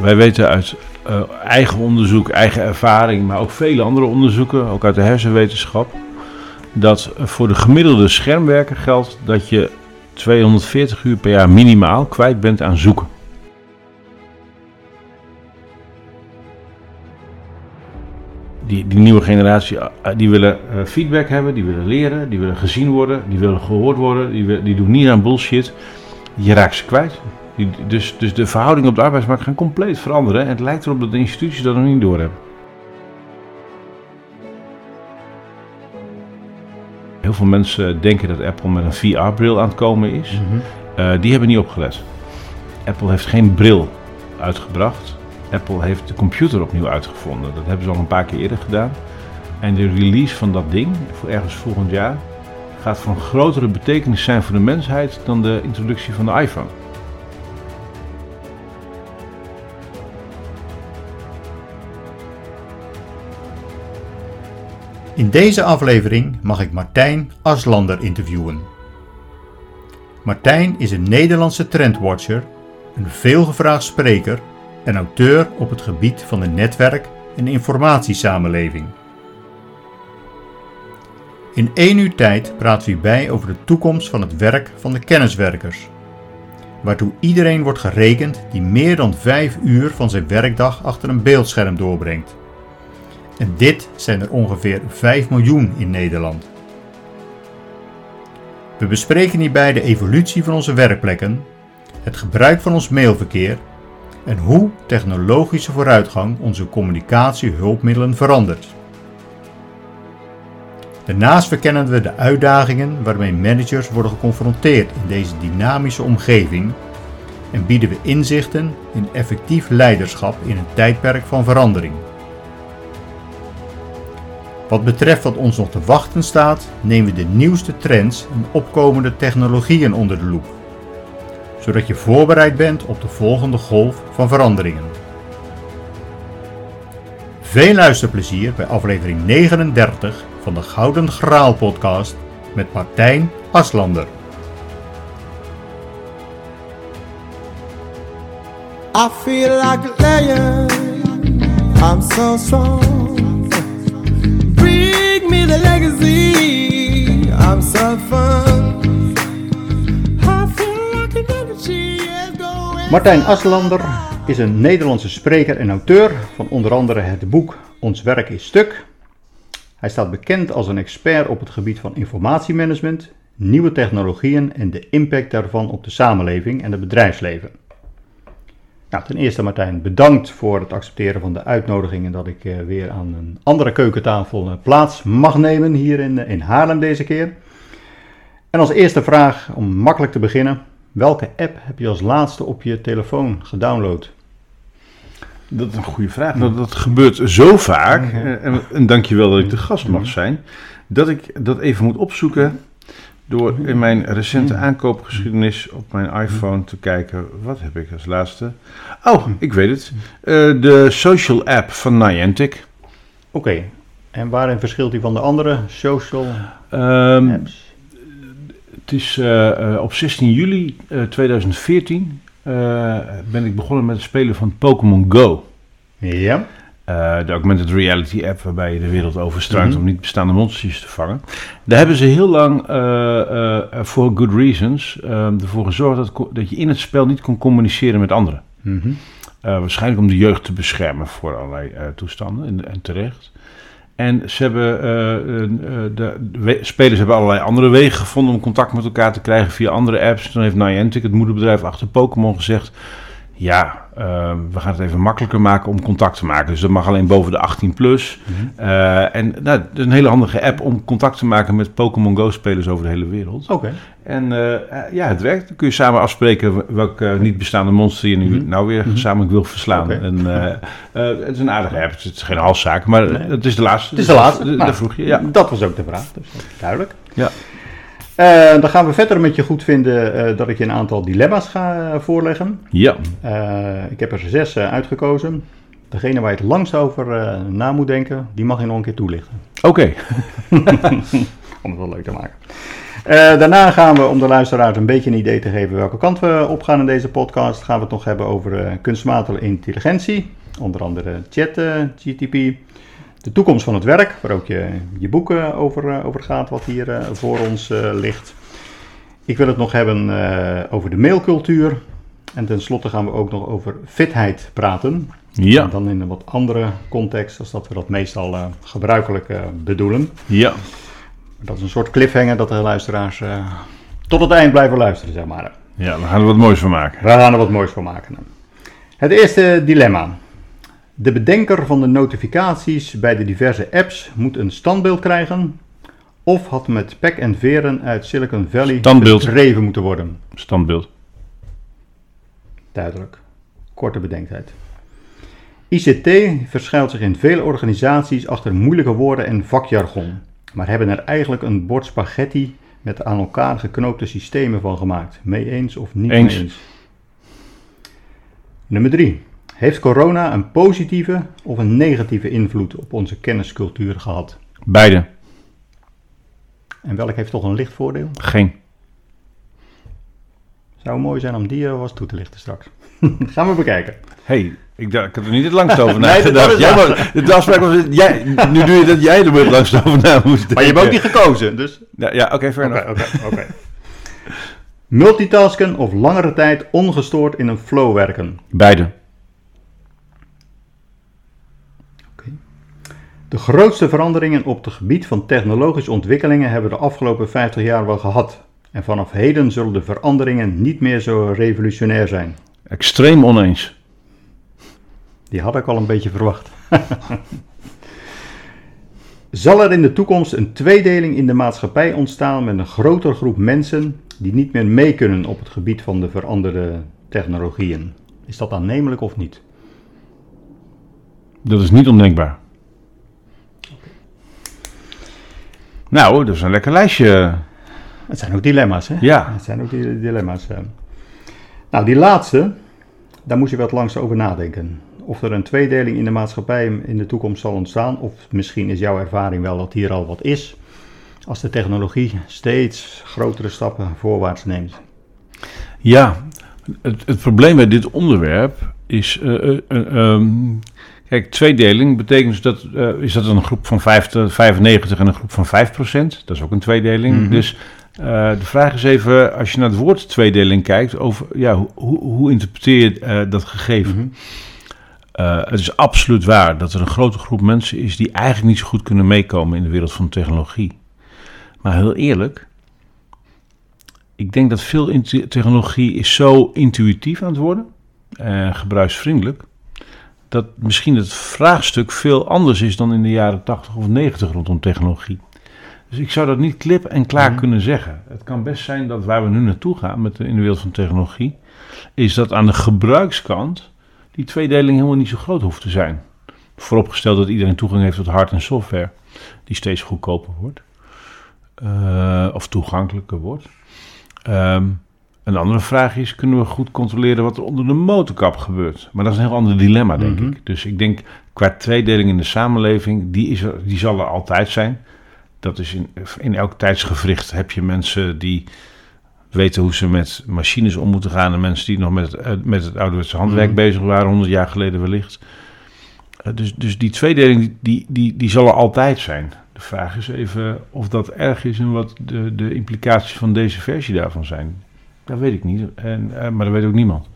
wij weten uit eh, eigen onderzoek, eigen ervaring, maar ook vele andere onderzoeken, ook uit de hersenwetenschap, dat voor de gemiddelde schermwerker geldt dat je 240 uur per jaar minimaal kwijt bent aan zoeken. Die, die nieuwe generatie, eh, die willen eh, feedback hebben, die willen leren, die willen gezien worden, die willen gehoord worden, die, die doen niet aan bullshit. Je raakt ze kwijt. Die, dus, dus de verhoudingen op de arbeidsmarkt gaan compleet veranderen. En het lijkt erop dat de instituties dat nog niet doorhebben. Heel veel mensen denken dat Apple met een VR-bril aan het komen is. Eh, die hebben niet opgelet. Apple heeft geen bril uitgebracht. Apple heeft de computer opnieuw uitgevonden. Dat hebben ze al een paar keer eerder gedaan. En de release van dat ding, voor ergens volgend jaar, gaat van grotere betekenis zijn voor de mensheid dan de introductie van de iPhone. In deze aflevering mag ik Martijn Aslander interviewen. Martijn is een Nederlandse trendwatcher, een veelgevraagd spreker en auteur op het gebied van de netwerk- en informatiesamenleving. In één uur tijd praten we hierbij over de toekomst van het werk van de kenniswerkers, waartoe iedereen wordt gerekend die meer dan vijf uur van zijn werkdag achter een beeldscherm doorbrengt. En dit zijn er ongeveer 5 miljoen in Nederland. We bespreken hierbij de evolutie van onze werkplekken, het gebruik van ons mailverkeer en hoe technologische vooruitgang onze communicatiehulpmiddelen verandert. Daarnaast verkennen we de uitdagingen waarmee managers worden geconfronteerd in deze dynamische omgeving en bieden we inzichten in effectief leiderschap in een tijdperk van verandering. Wat betreft wat ons nog te wachten staat, nemen we de nieuwste trends en opkomende technologieën onder de loep, zodat je voorbereid bent op de volgende golf van veranderingen. Veel luisterplezier bij aflevering 39 van de Gouden Graal podcast met Martijn Aslander. I. I'm so strong. The legacy. I'm so fun. I feel like an energy is going. Martijn Aslander is een Nederlandse spreker en auteur van onder andere het boek Ons werk is stuk. Hij staat bekend als een expert op het gebied van informatiemanagement, nieuwe technologieën en de impact daarvan op de samenleving en het bedrijfsleven. Nou, ten eerste Martijn, bedankt voor het accepteren van de uitnodiging en dat ik eh, weer aan een andere keukentafel eh, plaats mag nemen hier in, eh, in Haarlem deze keer. En als eerste vraag, om makkelijk te beginnen, welke app heb je als laatste op je telefoon gedownload? Dat is een goede vraag. Dat, dat gebeurt zo vaak. En, en dank je wel dat ik de gast mag zijn. Dat ik dat even moet opzoeken. Door in mijn recente aankoopgeschiedenis op mijn iPhone te kijken. Wat heb ik als laatste? Oh, ik weet het. Eh, de social app van Niantic. Oké, en waarin verschilt die van de andere social Ehm, apps? het is eh, eh, op 16 juli eh, 2014 eh, ben ik begonnen met het spelen van Pokémon Go. Ja, Eh, de augmented reality app waarbij je de wereld overstruint Mhm. om niet bestaande monsters te vangen. Daar hebben ze heel lang, eh, eh, for good reasons, eh, ervoor gezorgd dat, dat je in het spel niet kon communiceren met anderen. Mhm. Waarschijnlijk om de jeugd te beschermen voor allerlei toestanden en, en terecht. En ze hebben, de, de spelers hebben allerlei andere wegen gevonden om contact met elkaar te krijgen via andere apps. Toen heeft Niantic, het moederbedrijf achter Pokémon, gezegd... Ja, eh, we gaan het even makkelijker maken om contact te maken. Dus dat mag alleen boven de 18 plus. Mhm. Eh, en nou, is een hele handige app om contact te maken met Pokémon Go-spelers over de hele wereld. oké. En eh, eh, ja, het werkt. Dan kun je samen afspreken welk eh, niet bestaande monster je nu Mhm. nou weer Mhm. gezamenlijk wil verslaan. Oké. En, het is een aardige app. Het is geen halszaak, maar Nee. het is de laatste. Het is de laatste. Dat, Nou, dat vroeg je, ja. Dat was ook de vraag, dus duidelijk. Ja. Eh, dan gaan we verder met je goed vinden eh, dat ik je een aantal dilemma's ga eh, voorleggen. Ja, ik heb er zes uitgekozen. Degene waar je het langst over na moet denken, die mag je nog een keer toelichten. oké. Om het wel leuk te maken. Daarna gaan we, om de luisteraars een beetje een idee te geven welke kant we op gaan in deze podcast, gaan we het nog hebben over kunstmatige intelligentie. Onder andere chat, GTP. De toekomst van het werk, waar ook je, je boek eh, over, eh, over gaat, wat hier eh, voor ons ligt. Ik wil het nog hebben over de mailcultuur. En tenslotte gaan we ook nog over fitheid praten. Ja, En dan in een wat andere context, als dat we dat meestal eh, gebruikelijk bedoelen. ja. Dat is een soort cliffhanger dat de luisteraars tot het eind blijven luisteren, zeg maar. Ja, we gaan er wat moois van maken. We gaan er wat moois van maken. Het eerste dilemma. De bedenker van de notificaties bij de diverse apps moet een standbeeld krijgen. Of had met pek en veren uit Silicon Valley Standbeeld. moeten worden. Standbeeld. Duidelijk. Korte bedenktijd. ICT verschuilt zich in vele organisaties achter moeilijke woorden en vakjargon. Maar hebben er eigenlijk een bord spaghetti met aan elkaar geknoopte systemen van gemaakt. Mee eens of niet Eens. mee eens? Nummer 3. Heeft corona een positieve of een negatieve invloed op onze kenniscultuur gehad? Beide. En welk heeft toch een licht voordeel? Geen. Zou mooi zijn om die uh, was toe te lichten straks. Gaan we bekijken. hey, ik, dacht, ik had er niet het langst over Nee, dat nagedacht. maar- de afspraak was, jij, nu doe je dat jij er het langst over na moest Maar je hebt ook niet gekozen, dus Ja, ja oké, fair Oké, enough. oké, oké. Multitasken of langere tijd ongestoord in een flow werken. Beide. De grootste veranderingen op het gebied van technologische ontwikkelingen hebben we de afgelopen 50 jaar wel gehad. En vanaf heden zullen de veranderingen niet meer zo revolutionair zijn. Extreem oneens. Die had ik al een beetje verwacht. Zal er in de toekomst een tweedeling in de maatschappij ontstaan met een grotere groep mensen die niet meer mee kunnen op het gebied van de veranderde technologieën? Is dat aannemelijk of niet? Dat is niet ondenkbaar. Nou, dat is een lekker lijstje. Het zijn ook dilemma's, hè? Ja. Het zijn ook die dilemma's. hè. Nou, die laatste, daar moest je wat langs over nadenken. Of er een tweedeling in de maatschappij in de toekomst zal ontstaan, of misschien is jouw ervaring wel dat hier al wat is, als de technologie steeds grotere stappen voorwaarts neemt. Ja, het, het probleem bij dit onderwerp is. eh, eh, eh, ehm, kijk, tweedeling betekent dus dat. eh, is dat een groep van 50, 95 en een groep van 5 procent? Dat is ook een tweedeling. Mhm. Dus eh, de vraag is even, als je naar het woord tweedeling kijkt, over ja, hoe, hoe, hoe interpreteer je eh, dat gegeven? Mhm. Het is absoluut waar dat er een grote groep mensen is die eigenlijk niet zo goed kunnen meekomen in de wereld van technologie. Maar heel eerlijk, ik denk dat veel technologie is zo intuïtief aan het worden en gebruiksvriendelijk, dat misschien het vraagstuk veel anders is dan in de jaren 80 of 90 rondom technologie. Dus ik zou dat niet klip en klaar Mhm. kunnen zeggen. Het kan best zijn dat waar we nu naartoe gaan met de, in de wereld van technologie, is dat aan de gebruikskant die tweedeling helemaal niet zo groot hoeft te zijn. Vooropgesteld dat iedereen toegang heeft tot hard- en software, die steeds goedkoper wordt. Eh, of toegankelijker wordt. Ehm, een andere vraag is, kunnen we goed controleren wat er onder de motorkap gebeurt? Maar dat is een heel ander dilemma, denk Mhm. ik. Dus ik denk, qua tweedeling in de samenleving, die, is er, die zal er altijd zijn. Dat is in, in elk tijdsgevricht heb je mensen die weten hoe ze met machines om moeten gaan... en mensen die nog met het, eh, met het ouderwetse handwerk Mhm. bezig waren, 100 jaar geleden wellicht. Eh, dus, dus die tweedeling, die, die, die zal er altijd zijn. De vraag is even of dat erg is en wat de, de implicaties van deze versie daarvan zijn. Dat weet ik niet, en, eh, maar dat weet ook niemand.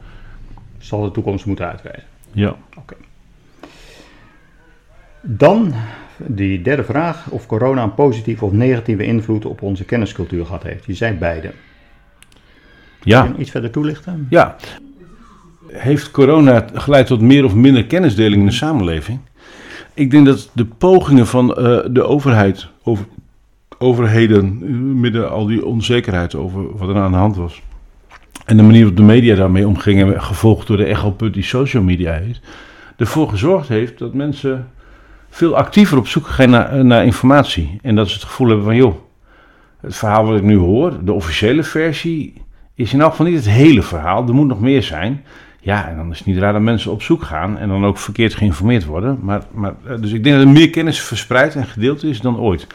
Zal de toekomst moeten uitwijzen. Ja. Dan die derde vraag, of corona een positieve of negatieve invloed op onze kenniscultuur gehad heeft. Je zei beide. Ja. Kun je iets verder toelichten? Ja. Heeft corona geleid tot meer of minder kennisdeling in de samenleving? Ik denk dat de pogingen van eh, de overheid, over, overheden, eh, midden al die onzekerheid over wat er aan de hand was. En de manier waarop de media daarmee omgingen, gevolgd door de echoput die social media heet, ervoor gezorgd heeft dat mensen veel actiever op zoek gaan naar, naar informatie. En dat ze het gevoel hebben van, joh, het verhaal wat ik nu hoor, de officiële versie, is in elk geval niet het hele verhaal. Er moet nog meer zijn. Ja, en dan is het niet raar dat mensen op zoek gaan en dan ook verkeerd geïnformeerd worden. Maar, maar, eh, dus ik denk dat er meer kennis verspreid en gedeeld is dan ooit.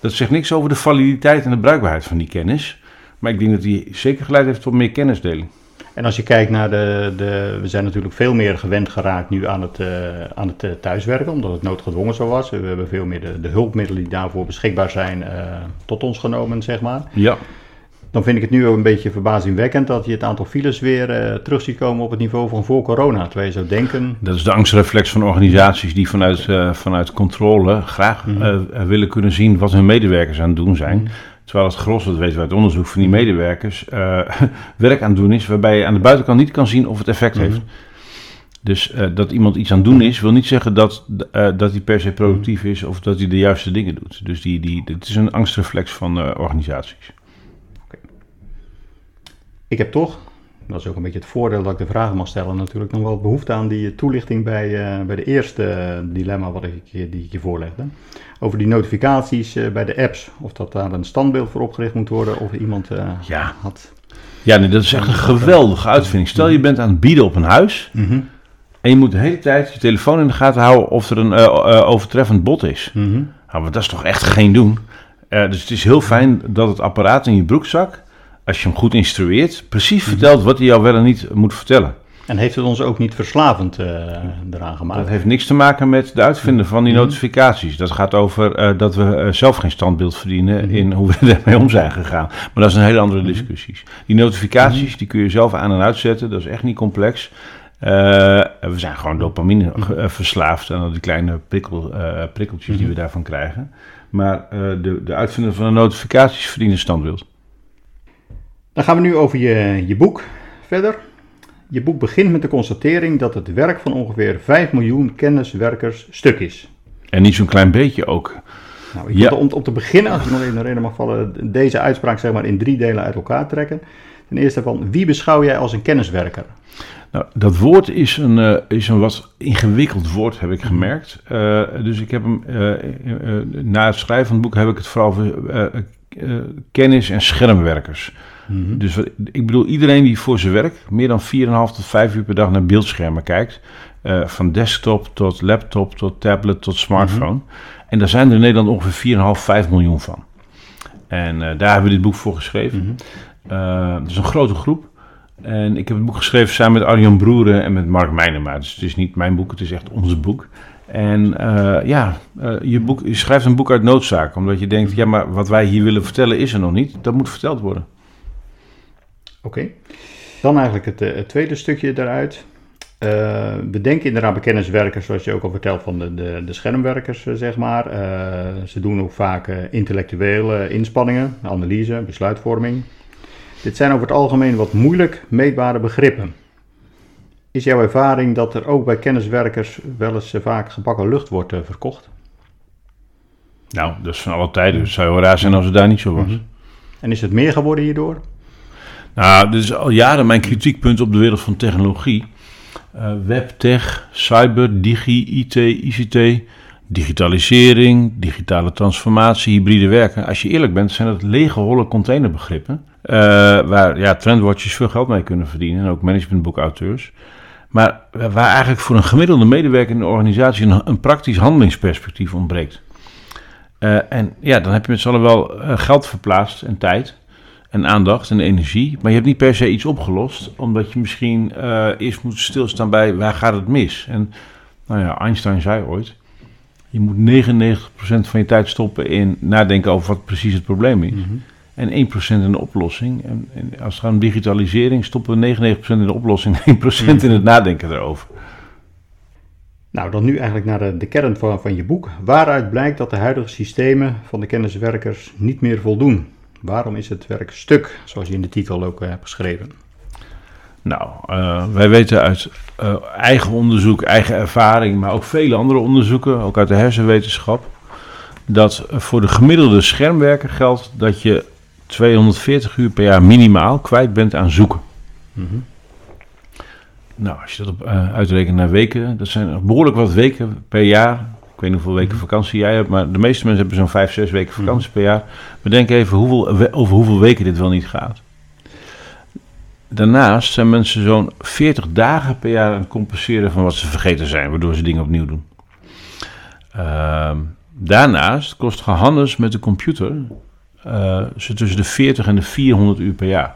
Dat zegt niks over de validiteit en de bruikbaarheid van die kennis. Maar ik denk dat die zeker geleid heeft tot meer kennisdeling. En als je kijkt naar de, de we zijn natuurlijk veel meer gewend geraakt nu aan het, eh, aan het eh, thuiswerken, omdat het noodgedwongen zo was. We hebben veel meer de, de hulpmiddelen die daarvoor beschikbaar zijn eh, tot ons genomen, zeg maar. Ja, Dan vind ik het nu ook een beetje verbazingwekkend dat je het aantal files weer terug ziet komen op het niveau van voor corona. Terwijl je zou denken, dat is de angstreflex van organisaties die vanuit, vanuit controle graag Mhm. willen kunnen zien wat hun medewerkers aan het doen zijn. Terwijl het gros, dat weten we uit onderzoek van die medewerkers, eh, werk aan het doen is waarbij je aan de buitenkant niet kan zien of het effect Mhm. heeft. Dus eh, dat iemand iets aan het doen is, wil niet zeggen dat, eh, dat hij per se productief is of dat hij de juiste dingen doet. Dus die, die, het is een angstreflex van organisaties. ik heb toch, dat is ook een beetje het voordeel dat ik de vragen mag stellen natuurlijk, nog wel behoefte aan die toelichting bij, eh, bij de eerste dilemma wat ik, je- die ik je voorlegde. Over die notificaties eh, bij de apps, of dat daar een standbeeld voor opgericht moet worden of iemand eh, Ja. had... Ja, nee, dat is echt een geweldige uitvinding. Stel je bent aan het bieden op een huis Mhm, en je moet de hele tijd je telefoon in de gaten houden of er een overtreffend bod is. mhm. Nou, maar dat is toch echt geen doen. Dus het is heel fijn dat het apparaat in je broekzak, als je hem goed instrueert, precies vertelt wat hij jou wel en niet moet vertellen. En heeft het ons ook niet verslavend eh, eraan gemaakt? Dat heeft niks te maken met de uitvinden van die notificaties. Dat gaat over eh, dat we eh, zelf geen standbeeld verdienen in hoe we ermee om zijn gegaan. Maar dat is een hele andere discussie. Die notificaties die kun je zelf aan en uitzetten. Dat is echt niet complex. We zijn gewoon dopamine verslaafd aan al die kleine prikkel, prikkeltjes die we daarvan krijgen. Maar de, de uitvinder van de notificaties verdienen standbeeld. Dan gaan we nu over je, je boek verder. Je boek begint met de constatering dat het werk van ongeveer 5 miljoen kenniswerkers stuk is. En niet zo'n klein beetje ook. Nou, Ja. om, om te beginnen, als ik nog even de reden mag vallen, deze uitspraak zeg maar in drie delen uit elkaar trekken. Ten eerste van, wie beschouw jij als een kenniswerker? Nou, dat woord is een, eh, is een wat ingewikkeld woord, heb ik gemerkt. Eh, dus ik heb hem, eh, na het schrijven van het boek heb ik het vooral over kennis- en schermwerkers. Dus wat- ik bedoel, iedereen die voor zijn werk meer dan 4,5 tot 5 uur per dag naar beeldschermen kijkt. eh, van desktop tot laptop, tot tablet, tot smartphone. En daar zijn er in Nederland ongeveer 4,5, 5 miljoen van. En eh, daar hebben we dit boek voor geschreven. Eh, het is een grote groep. En ik heb het boek geschreven samen met Arjan Broeren en met Mark Meinema. Dus het is niet mijn boek, het is echt ons boek. En eh, ja, eh, je, boek, je schrijft een boek uit noodzaak. Omdat je denkt, ja, maar wat wij hier willen vertellen is er nog niet. Dat moet verteld worden. Oké. Dan eigenlijk het, eh, het tweede stukje daaruit. We denken inderdaad bij kenniswerkers, zoals je ook al vertelt, van de, de, de schermwerkers, eh, zeg maar. Ze doen ook vaak intellectuele inspanningen, analyse, besluitvorming. Dit zijn over het algemeen wat moeilijk meetbare begrippen. Is jouw ervaring dat er ook bij kenniswerkers wel eens vaak gebakken lucht wordt verkocht? Nou, dat is van alle tijden. Het zou heel raar zijn als het daar niet zo was. En is het meer geworden hierdoor? Nou, dit is al jaren mijn kritiekpunt op de wereld van technologie. Eh webtech, cyber, digi, IT, ICT, digitalisering, digitale transformatie, hybride werken. Als je eerlijk bent, zijn dat lege, holle containerbegrippen. eh, waar ja, trendwatchers veel geld mee kunnen verdienen. En ook managementboekauteurs. Maar waar eigenlijk voor een gemiddelde medewerker in de organisatie een, een praktisch handelingsperspectief ontbreekt. Eh, en ja, dan heb je met z'n allen wel geld verplaatst en tijd en aandacht en energie. Maar je hebt niet per se iets opgelost, omdat je misschien eh, eerst moet stilstaan bij waar gaat het mis. En nou ja, Einstein zei ooit, je moet 99% van je tijd stoppen in nadenken over wat precies het probleem is. En 1% in de oplossing. En, en als het gaat om digitalisering, stoppen we 99% in de oplossing en 1% in het nadenken erover. Nou, dan nu eigenlijk naar de, de kern van, van je boek. Waaruit blijkt dat de huidige systemen van de kenniswerkers niet meer voldoen? Waarom is het werk stuk, zoals je in de titel ook eh, hebt geschreven? Nou, eh, wij weten uit eh, eigen onderzoek, eigen ervaring, maar ook vele andere onderzoeken, ook uit de hersenwetenschap, dat voor de gemiddelde schermwerker geldt dat je 240 uur per jaar minimaal kwijt bent aan zoeken. Nou, als je dat op, uitrekent naar weken, dat zijn behoorlijk wat weken per jaar. Ik weet niet hoeveel weken vakantie jij hebt, maar de meeste mensen hebben zo'n 5, 6 weken vakantie per jaar. Bedenk even hoeveel, over hoeveel weken dit wel niet gaat. daarnaast zijn mensen zo'n 40 dagen per jaar aan het compenseren van wat ze vergeten zijn, waardoor ze dingen opnieuw doen. Ehm, daarnaast kost Johannes met de computer eh, ze tussen de 40 en de 400 uur per jaar.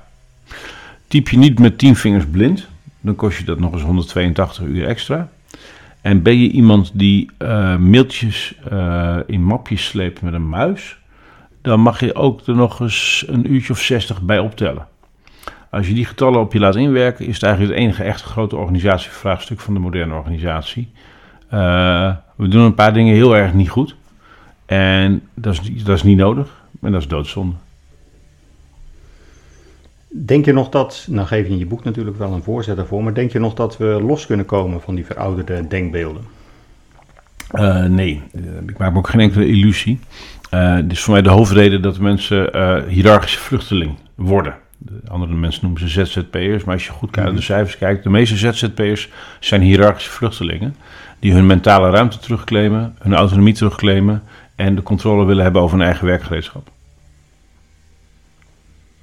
Typ je niet met 10 vingers blind, dan kost je dat nog eens 182 uur extra. En ben je iemand die eh, mailtjes eh, in mapjes sleept met een muis, dan mag je ook er nog eens een uurtje of 60 bij optellen. Als je die getallen op je laat inwerken, is het eigenlijk het enige echt grote organisatievraagstuk van de moderne organisatie. Eh, we doen een paar dingen heel erg niet goed. En dat is, dat is niet nodig. En dat is doodzonde. Denk je nog dat, nou geef je in je boek natuurlijk wel een voorzet daarvoor, maar denk je nog dat we los kunnen komen van die verouderde denkbeelden? Uh, nee, Uh, ik maak me ook geen enkele illusie. Uh, dit is voor mij de hoofdreden dat mensen hiërarchische vluchteling worden. De andere mensen noemen ze ZZP'ers, maar als je goed naar de cijfers kijkt, de meeste ZZP'ers zijn hiërarchische vluchtelingen. Die hun mentale ruimte terugclaimen, hun autonomie terugclaimen en de controle willen hebben over hun eigen werkgereedschap.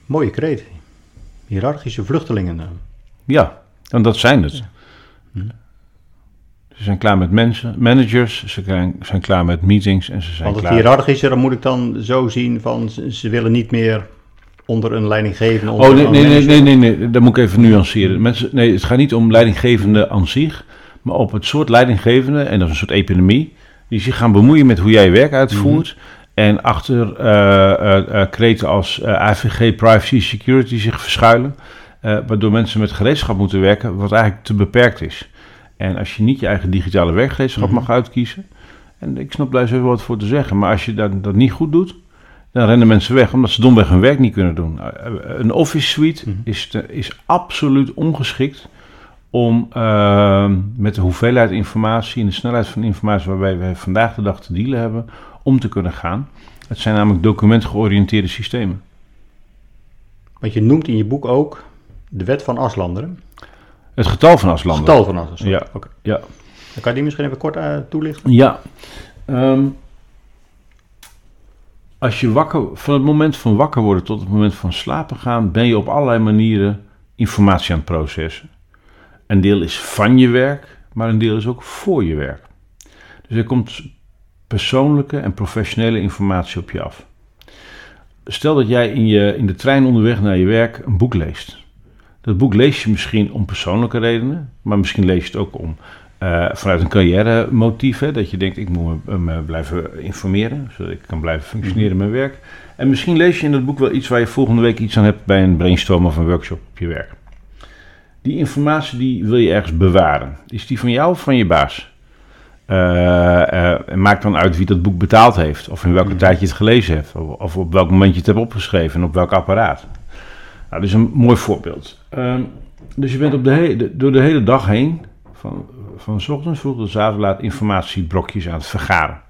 Mooie kreet. Hierarchische vluchtelingen. Ja, en dat zijn het. Ze zijn klaar met mensen, managers, ze zijn, zijn klaar met meetings en ze zijn Want het klaar... hiërarchische, dan moet ik dan zo zien van ze, willen niet meer onder een leidinggevende... Oh, nee, nee, nee, nee, nee, nee, dat moet ik even nuanceren. Mensen, nee, het gaat niet om leidinggevende aan zich, maar op het soort leidinggevende, en dat is een soort epidemie, die zich gaan bemoeien met hoe jij je werk uitvoert. En achter uh, uh, uh, kreten als AVG, privacy, security zich verschuilen. waardoor mensen met gereedschap moeten werken, wat eigenlijk te beperkt is. En als je niet je eigen digitale werkgereedschap mm -hmm. mag uitkiezen. En ik snap daar zo wat voor te zeggen. Maar als je dat, dat niet goed doet, dan rennen mensen weg omdat ze domweg hun werk niet kunnen doen. Een office suite mm -hmm. is, te, is absoluut ongeschikt om uh, met de hoeveelheid informatie en de snelheid van informatie waarbij we vandaag de dag te dealen hebben, om te kunnen gaan. Het zijn namelijk documentgeoriënteerde systemen. Want je noemt in je boek ook de wet van Aslander. Het getal van Aslander. Het getal van. Ja. Okay. ja. Dan kan je die misschien even kort uh, toelichten? Ja. Um, als je wakker, van het moment van wakker worden tot het moment van slapen gaan, ben je op allerlei manieren informatie aan het processen. Een deel is van je werk, maar een deel is ook voor je werk. Dus er komt persoonlijke en professionele informatie op je af. Stel dat jij in, je, in de trein onderweg naar je werk een boek leest. Dat boek lees je misschien om persoonlijke redenen, maar misschien lees je het ook om uh, vanuit een carrière motief. Hè, dat je denkt, ik moet me, me, blijven informeren, zodat ik kan blijven functioneren in mijn werk. En misschien lees je in dat boek wel iets waar je volgende week iets aan hebt bij een brainstorm of een workshop op je werk. Die informatie die wil je ergens bewaren. Is die van jou of van je baas? Uh, uh, maak dan uit wie dat boek betaald heeft. Of in welke mm. tijd je het gelezen hebt. Of, of, op welk moment je het hebt opgeschreven. En op welk apparaat. Nou, dat is een mooi voorbeeld. Uh, dus je bent op de door de hele dag heen. Van, van s ochtends vroeg tot avond laat informatiebrokjes aan het vergaren.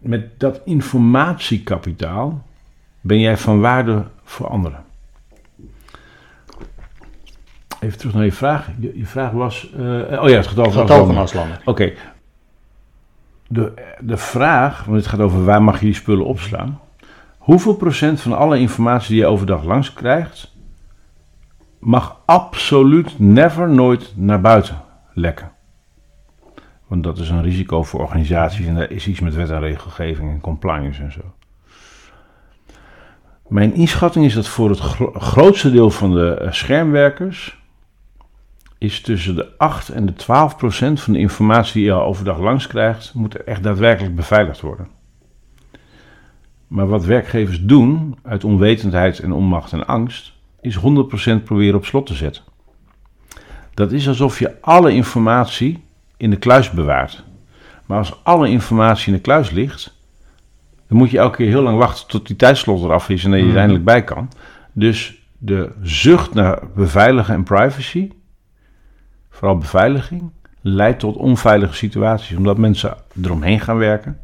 Met dat informatiekapitaal ben jij van waarde voor anderen. Even terug naar je vraag. Je, je vraag was. Uh, oh ja, het getal van Aslander. Oké. Okay. De, de vraag, want het gaat over waar mag je die spullen opslaan. Hoeveel procent van alle informatie die je overdag langs krijgt, mag absoluut never nooit naar buiten lekken? Want dat is een risico voor organisaties en daar is iets met wet en regelgeving en compliance en zo. Mijn inschatting is dat voor het gro grootste deel van de schermwerkers is tussen de 8 en de 12 procent van de informatie die je overdag langs krijgt, moet echt daadwerkelijk beveiligd worden. Maar wat werkgevers doen uit onwetendheid en onmacht en angst, is 100% proberen op slot te zetten. Dat is alsof je alle informatie in de kluis bewaart. Maar als alle informatie in de kluis ligt, dan moet je elke keer heel lang wachten tot die tijdslot eraf is en dat je er eindelijk bij kan. Dus de zucht naar beveiligen en privacy vooral beveiliging, leidt tot onveilige situaties. Omdat mensen eromheen gaan werken,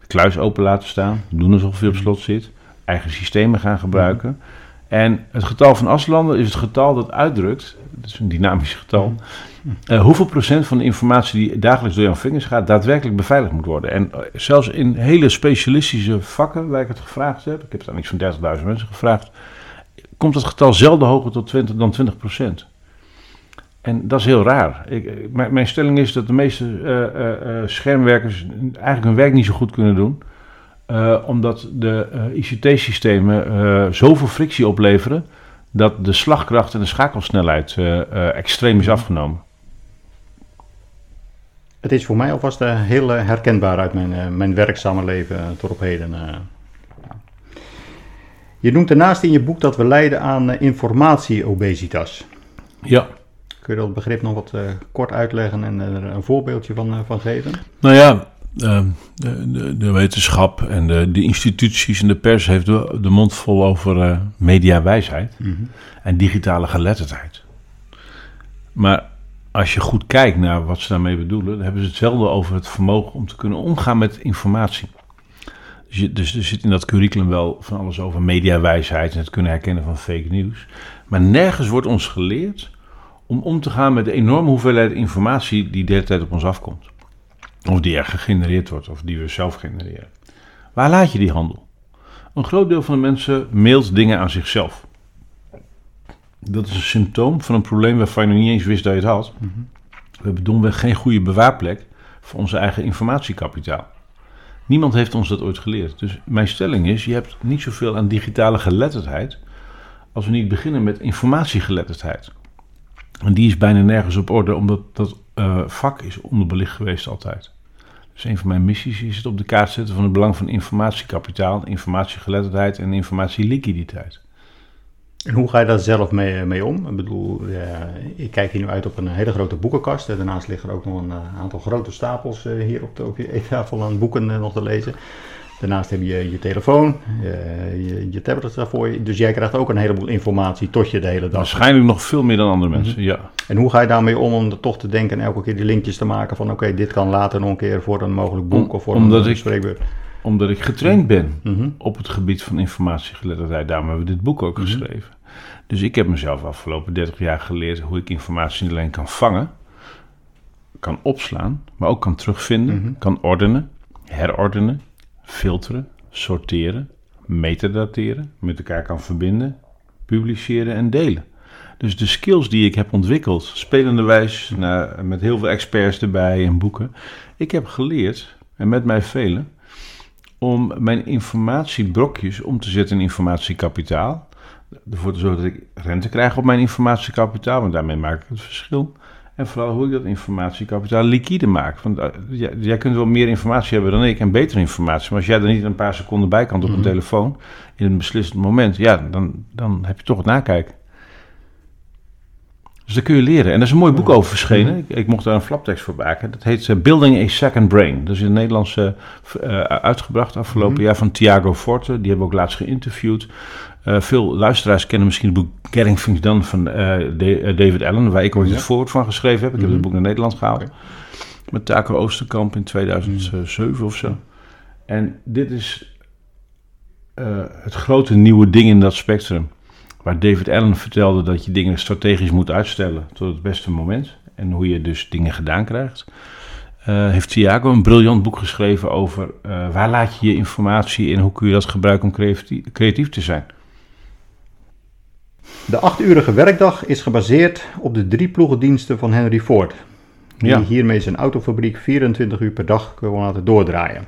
de kluis open laten staan, doen alsof je op slot zit, eigen systemen gaan gebruiken. En het getal van Aslander is het getal dat uitdrukt, dat is een dynamisch getal, uh, hoeveel procent van de informatie die dagelijks door jouw vingers gaat, daadwerkelijk beveiligd moet worden. En uh, zelfs in hele specialistische vakken waar ik het gevraagd heb, ik heb het aan iets van 30.000 mensen gevraagd, komt het getal zelden hoger tot 20, dan 20 procent. En dat is heel raar. Ik, ik- mijn, mijn stelling is dat de meeste eh, eh, eh, schermwerkers eigenlijk hun werk niet zo goed kunnen doen. eh, omdat de eh, ICT-systemen eh, zoveel frictie opleveren dat de slagkracht en de schakelsnelheid eh, eh, extreem is afgenomen. Het is voor mij alvast eh, heel eh, herkenbaar uit mijn, eh, mijn werkzame leven eh, tot op heden. eh. Je noemt daarnaast in je boek dat we lijden aan eh, informatie-obesitas. Ja. Kun je dat begrip nog wat eh, kort uitleggen en er een voorbeeldje van, eh, van geven? Nou ja, eh, de, de, de wetenschap en de, de instituties en de pers heeft de, mond vol over eh, mediawijsheid en digitale geletterdheid. Maar als je goed kijkt naar wat ze daarmee bedoelen, dan hebben ze het zelden over het vermogen om te kunnen omgaan met informatie. Dus, je, dus er zit in dat curriculum wel van alles over mediawijsheid en het kunnen herkennen van fake news. Maar nergens wordt ons geleerd om om te gaan met de enorme hoeveelheid informatie die de hele tijd op ons afkomt. Of die er gegenereerd wordt, of die we zelf genereren. Waar laat je die handel? Een groot deel van de mensen mailt dingen aan zichzelf. Dat is een symptoom van een probleem waarvan je nog niet eens wist dat je het had. We hebben domweg geen goede bewaarplek voor onze eigen informatiekapitaal. Niemand heeft ons dat ooit geleerd. Dus mijn stelling is, je hebt niet zoveel aan digitale geletterdheid als we niet beginnen met informatiegeletterdheid. En die is bijna nergens op orde, omdat dat eh, vak is onderbelicht geweest altijd. Dus een van mijn missies is het op de kaart zetten van het belang van informatiekapitaal, informatiegeletterdheid en informatieliquiditeit. En hoe ga je daar zelf mee, mee om? Ik bedoel, eh, ik kijk hier nu uit op een hele grote boekenkast. Eh, Daarnaast liggen er ook nog een eh, aantal grote stapels eh, hier op, de, op je eettafel aan boeken eh, nog te lezen. Daarnaast heb je je telefoon, eh, je, je tablet daarvoor. Dus jij krijgt ook een heleboel informatie tot je de hele dag. Waarschijnlijk nog veel meer dan andere mensen, ja. En hoe ga je daarmee om om er toch te denken en elke keer die linkjes te maken van oké, dit kan later nog een keer voor een mogelijk boek Om- of voor omdat een ik- spreekbeurt. Omdat ik getraind ben Mhm. op het gebied van informatiegeletterdheid. Daarom hebben we dit boek ook geschreven. Dus ik heb mezelf afgelopen 30 jaar geleerd hoe ik informatie niet alleen kan vangen, kan opslaan, maar ook kan terugvinden, kan ordenen, herordenen, filteren, sorteren, metadateren, met elkaar kan verbinden, publiceren en delen. Dus de skills die ik heb ontwikkeld, spelenderwijs, naar, met heel veel experts erbij en boeken. Ik heb geleerd, en met mij velen, om mijn informatiebrokjes om te zetten in informatiekapitaal. Ervoor te zorgen dat ik rente krijg op mijn informatiekapitaal, want daarmee maak ik het verschil. En vooral hoe ik dat informatiekapitaal liquide maak. Want eh, jij, jij kunt wel meer informatie hebben dan ik en betere informatie. Maar als jij er niet een paar seconden bij kan op een telefoon, in een beslissend moment, ja, dan, dan heb je toch het nakijken. Dus dat kun je leren. En er is een mooi boek over verschenen. Ik, ik mocht daar een flaptekst voor maken. Dat heet eh, Building a Second Brain. Dat is in het Nederlands eh, uitgebracht afgelopen jaar van Thiago Forte. Die hebben we ook laatst geïnterviewd. Eh, veel luisteraars kennen misschien het boek Getting Things Done van eh, eh, David Allen, waar ik ooit Ja. het voorwoord van geschreven heb. Ik heb Mhm. het boek naar Nederland gehaald. Met Taco Oosterkamp in 2007 of zo. En dit is het grote nieuwe ding in dat spectrum. Waar David Allen vertelde dat je dingen strategisch moet uitstellen tot het beste moment. En hoe je dus dingen gedaan krijgt. Eh, heeft Thiago een briljant boek geschreven over waar laat je je informatie en hoe kun je dat gebruiken om creatief, creatief te zijn. De achturige werkdag is gebaseerd op de drie ploegendiensten van Henry Ford. Die Ja. hiermee zijn autofabriek 24 uur per dag kon laten doordraaien.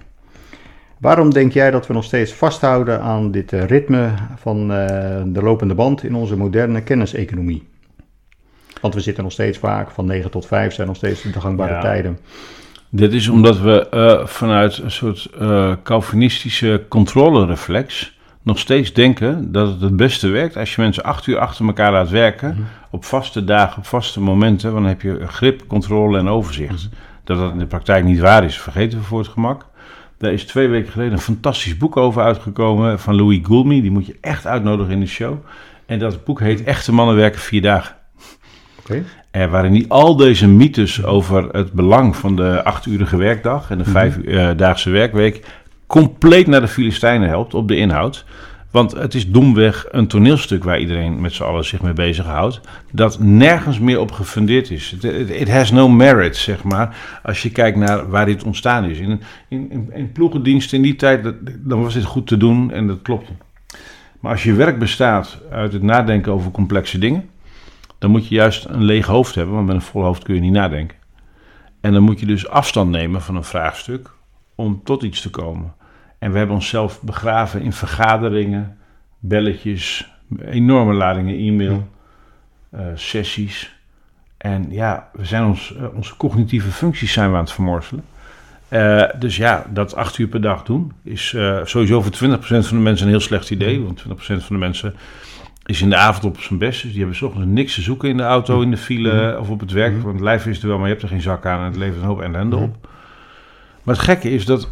Waarom denk jij dat we nog steeds vasthouden aan dit eh, ritme van eh, de lopende band in onze moderne kenniseconomie? Want we zitten nog steeds vaak van 9 tot 5 zijn nog steeds de gangbare Ja. tijden. Dit is omdat we eh, vanuit een soort eh Calvinistische controlereflex nog steeds denken dat het het beste werkt als je mensen acht uur achter elkaar laat werken op vaste dagen, op vaste momenten, want dan heb je grip, controle en overzicht. Dat dat in de praktijk niet waar is, vergeten we voor het gemak. Daar is twee weken geleden een fantastisch boek over uitgekomen van Louis Goulmy. Die moet je echt uitnodigen in de show. En dat boek heet Echte mannen werken vier dagen. Oké? Er waren niet al deze mythes over het belang van de achturige werkdag en de vijfdaagse werkweek compleet naar de Filistijnen helpt op de inhoud. Want het is domweg een toneelstuk waar iedereen met z'n allen zich mee bezighoudt, dat nergens meer op gefundeerd is. It has no merit, zeg maar, als je kijkt naar waar dit ontstaan is. In, in, in, in ploegendiensten in die tijd, dat- dan was dit goed te doen en dat klopte. Maar als je werk bestaat uit het nadenken over complexe dingen, dan moet je juist een leeg hoofd hebben, want met een vol hoofd kun je niet nadenken. En dan moet je dus afstand nemen van een vraagstuk om tot iets te komen. En we hebben onszelf begraven in vergaderingen, belletjes, enorme ladingen e-mail, uh, sessies. En ja, we zijn ons, uh, onze cognitieve functies zijn we aan het vermorzelen. Uh, dus ja, dat acht uur per dag doen is sowieso voor 20% van de mensen een heel slecht idee. Want 20% van de mensen is in de avond op zijn best. Dus die hebben s ochtends niks te zoeken in de auto, in de file of op het werk. Want het lijf is er wel, maar je hebt er geen zak aan en het levert een hoop ellende op. Maar het gekke is dat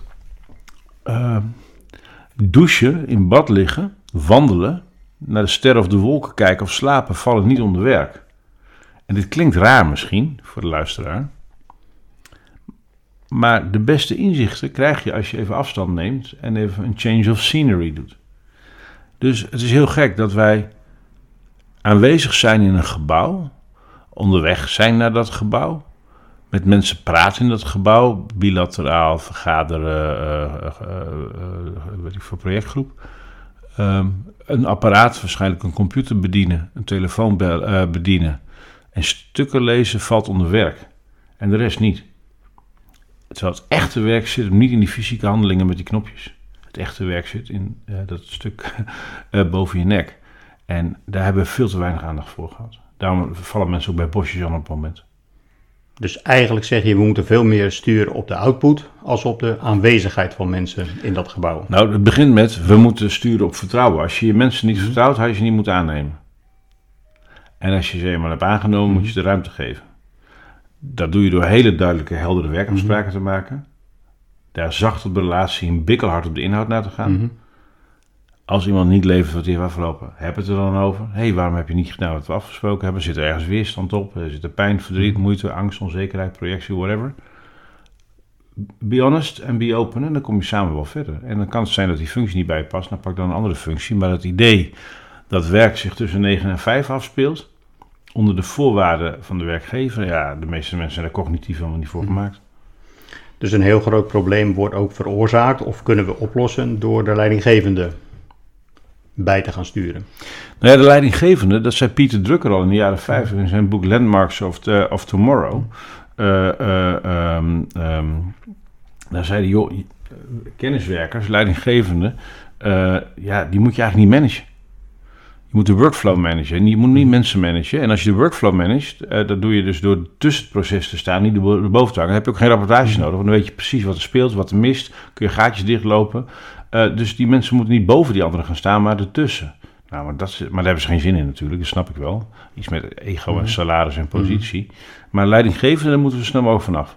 douchen, in bad liggen, wandelen, naar de sterren of de wolken kijken of slapen vallen niet onder werk. En dit klinkt raar misschien voor de luisteraar. Maar de beste inzichten krijg je als je even afstand neemt en even een change of scenery doet. Dus het is heel gek dat wij aanwezig zijn in een gebouw, onderweg zijn naar dat gebouw, met mensen praten in dat gebouw, bilateraal vergaderen, uh, uh, weet ik voor projectgroep. Um, een apparaat, waarschijnlijk een computer bedienen, een telefoon bedienen en stukken lezen valt onder werk. En de rest niet. Terwijl het echte werk zit niet in die fysieke handelingen met die knopjes. Het echte werk zit in dat stuk boven je nek. En daar hebben we veel te weinig aandacht voor gehad. Daarom vallen mensen ook bij bosjes aan op het moment. Dus eigenlijk zeg je, we moeten veel meer sturen op de output als op de aanwezigheid van mensen in dat gebouw. Nou, het begint met, we moeten sturen op vertrouwen. Als je je mensen niet vertrouwt, had je ze niet moeten aannemen. En als je ze eenmaal hebt aangenomen, moet je ze de ruimte geven. Dat doe je door hele duidelijke, heldere werkafspraken te maken. Daar zacht op de relatie en bikkelhard op de inhoud naar te gaan. Mhm. Als iemand niet levert wat hij heeft afgelopen, heb het er dan over. Hé, hey, waarom heb je niet gedaan wat we afgesproken hebben? Zit er ergens weerstand op? Zit er pijn, verdriet, moeite, angst, onzekerheid, projectie, whatever? Be honest en be open en dan kom je samen wel verder. En dan kan het zijn dat die functie niet bij je past, dan pak dan een andere functie. Maar het idee dat werk zich tussen 9 en 5 afspeelt, onder de voorwaarden van de werkgever, ja, de meeste mensen zijn er cognitief helemaal niet voor gemaakt. Dus een heel groot probleem wordt ook veroorzaakt of kunnen we oplossen door de leidinggevende bij te gaan sturen. Nou ja, de leidinggevende, dat zei Pieter Drucker al in de jaren 50 in zijn boek Landmarks of, of Tomorrow. Uh, daar zei hij, joh, kenniswerkers, leidinggevende, ja, die moet je eigenlijk niet managen. Je moet de workflow managen en je moet niet mensen managen. En als je de workflow managt, dat doe je dus door tussen het proces te staan, niet te hangen. Dan heb je ook geen rapportages nodig, want dan weet je precies wat er speelt, wat er mist. Kun je gaatjes dichtlopen. Uh, dus die mensen moeten niet boven die anderen gaan staan, maar ertussen. Nou, maar, dat is, maar daar hebben ze geen zin in natuurlijk, dat snap ik wel. Iets met ego en salaris en positie. Mm. Maar leidinggevende, daar moeten we snel mogelijk vanaf.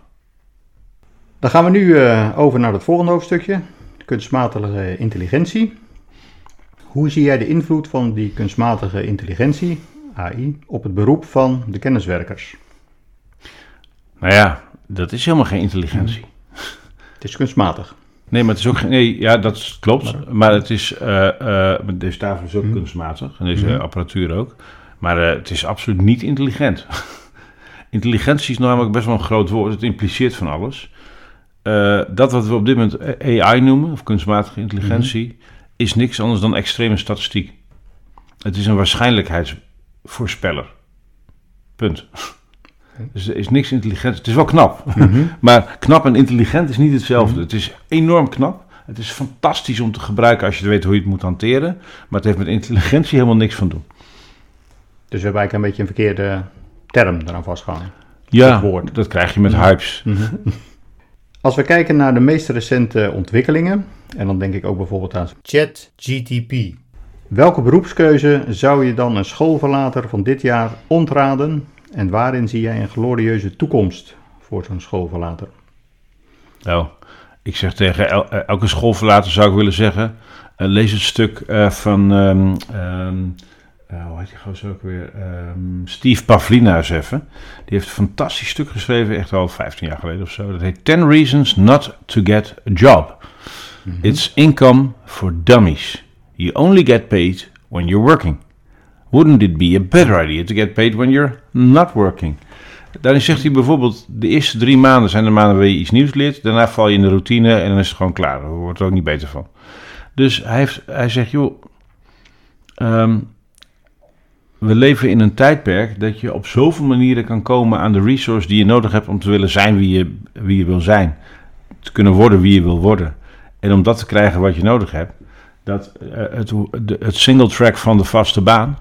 Dan gaan we nu uh, over naar het volgende hoofdstukje, kunstmatige intelligentie. Hoe zie jij de invloed van die kunstmatige intelligentie, AI, op het beroep van de kenniswerkers? Nou ja, dat is helemaal geen intelligentie. Het is kunstmatig. Nee, maar het is ook nee, ja, dat klopt. Maar, het is, uh, uh, deze tafel is ook mm. kunstmatig en deze mm. apparatuur ook. Maar uh, het is absoluut niet intelligent. Intelligentie is namelijk best wel een groot woord. Het impliceert van alles. dat wat we op dit moment AI noemen, of kunstmatige intelligentie, mm. is niks anders dan extreme statistiek. Het is een waarschijnlijkheidsvoorspeller. Punt. Dus er is niks intelligent. Het is wel knap. Mm -hmm. maar knap en intelligent is niet hetzelfde. Mm -hmm. Het is enorm knap. Het is fantastisch om te gebruiken als je weet hoe je het moet hanteren. Maar het heeft met intelligentie helemaal niks van doen. Dus we hebben eigenlijk een beetje een verkeerde term eraan vastgehangen. Ja, woord. dat krijg je met hypes. Mm -hmm. Als we kijken naar de meest recente ontwikkelingen, en dan denk ik ook bijvoorbeeld aan ChatGTP. Welke beroepskeuze zou je dan een schoolverlater van dit jaar ontraden en waarin zie jij een glorieuze toekomst voor zo'n schoolverlater? Nou, ik zeg tegen el elke schoolverlater zou ik willen zeggen, uh, lees het stuk uh, van, um, um, uh, hoe heet die gozer ook weer, um, Steve Pavlina eens even. Die heeft een fantastisch stuk geschreven, echt al 15 jaar geleden of zo. Dat heet 10 Reasons Not to Get a Job. Mm -hmm. It's income for dummies. You only get paid when you're working. Wouldn't it be a better idea to get paid when you're not working? Daarin zegt hij bijvoorbeeld, de eerste drie maanden zijn de maanden waar je iets nieuws leert. Daarna val je in de routine en dan is het gewoon klaar. Daar wordt er ook niet beter van. Dus hij, heeft, hij zegt, joh, ehm, we leven in een tijdperk dat je op zoveel manieren kan komen aan de resource die je nodig hebt om te willen zijn wie je, wie je wil zijn. Te kunnen worden wie je wil worden. En om dat te krijgen wat je nodig hebt, dat eh, het, het single track van de vaste baan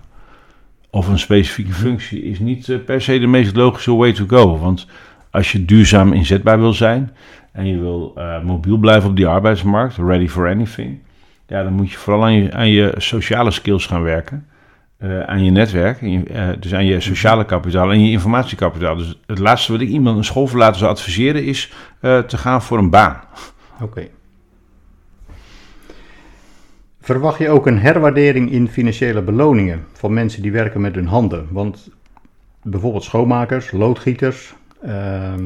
of een specifieke functie is niet eh, per se de meest logische way to go. Want als je duurzaam inzetbaar wil zijn en je wil eh, mobiel blijven op die arbeidsmarkt, ready for anything, ja, dan moet je vooral aan je, aan je sociale skills gaan werken. eh, aan je netwerk, je, dus aan je sociale kapitaal en je informatiekapitaal. Dus het laatste wat ik iemand een schoolverlater zou adviseren is te gaan voor een baan. Oké. Verwacht je ook een herwaardering in financiële beloningen van mensen die werken met hun handen? Want bijvoorbeeld schoonmakers, loodgieters, ehm,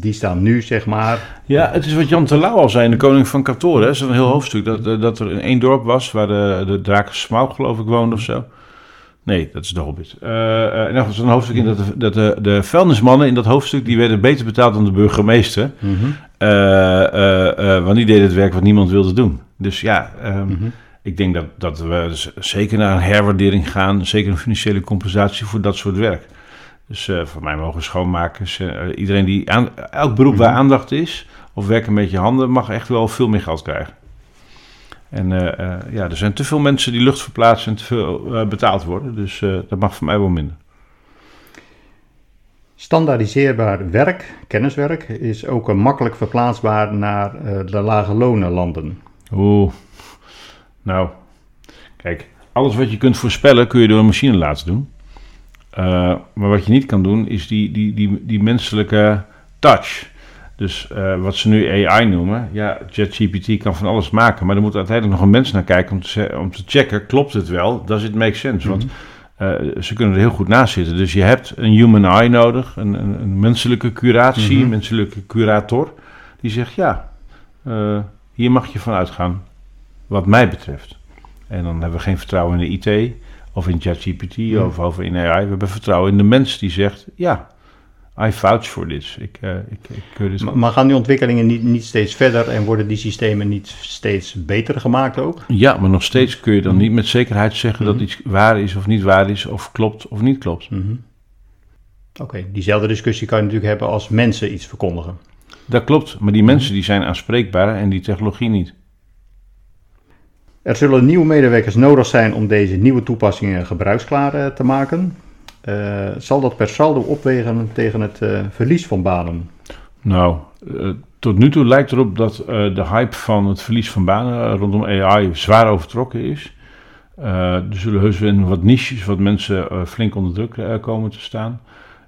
die staan nu zeg maar. Ja, het is wat Jan Terlouw al zei in de Koning van Katoren. Dat is een heel hoofdstuk. Dat, eh, dat er in één dorp was waar de, de draken Smaug geloof ik woonde of zo. Nee, dat is de Hobbit. Eh eh, en er was een hoofdstuk in dat, de, dat de, de vuilnismannen in dat hoofdstuk... die werden beter betaald dan de burgemeester. Eh, eh, eh, want die deden het werk wat niemand wilde doen. Dus ja, ehm, Mhm. Ik denk dat, dat we zeker naar een herwaardering gaan. Zeker een financiële compensatie voor dat soort werk. Dus eh, voor mij mogen schoonmakers, eh, iedereen die aan, elk beroep waar aandacht is, of werken met je handen, mag echt wel veel meer geld krijgen. En eh, ja, er zijn te veel mensen die lucht verplaatsen en te veel betaald worden. Dus dat mag voor mij wel minder. Standaardiseerbaar werk, kenniswerk, is ook makkelijk verplaatsbaar naar de lage lonenlanden. Oeh. Nou, kijk, alles wat je kunt voorspellen kun je door een machine laten doen. Eh, maar wat je niet kan doen is die, die, die, die menselijke touch. Dus eh, wat ze nu AI noemen, ja, ChatGPT kan van alles maken, maar er moet uiteindelijk nog een mens naar kijken om te, om te checken, klopt het wel? Does it make sense? Want eh, ze kunnen er heel goed naast zitten. Dus je hebt een human eye nodig, een, een, een menselijke curatie, Mhm. een menselijke curator, die zegt ja, hier mag je van uitgaan, wat mij betreft. En dan hebben we geen vertrouwen in de IT of in ChatGPT Mhm. of over in AI. We hebben vertrouwen in de mens die zegt ja, I vouch for this. Ik, eh, ik, ik dit Maar, maar gaan die ontwikkelingen niet, niet steeds verder en worden die systemen niet steeds beter gemaakt ook? Ja, maar nog steeds kun je dan niet met zekerheid zeggen dat iets waar is of niet waar is, of klopt of niet klopt. Oké, diezelfde discussie kan je natuurlijk hebben als mensen iets verkondigen. Dat klopt, maar die mensen die zijn aanspreekbaar en die technologie niet. Er zullen nieuwe medewerkers nodig zijn om deze nieuwe toepassingen gebruiksklaar eh, te maken. Eh, zal dat per saldo opwegen tegen het eh, verlies van banen? Nou, tot nu toe lijkt erop dat de hype van het verlies van banen rondom AI zwaar overtrokken is. Er zullen heus in wat niches wat mensen flink onder druk komen te staan.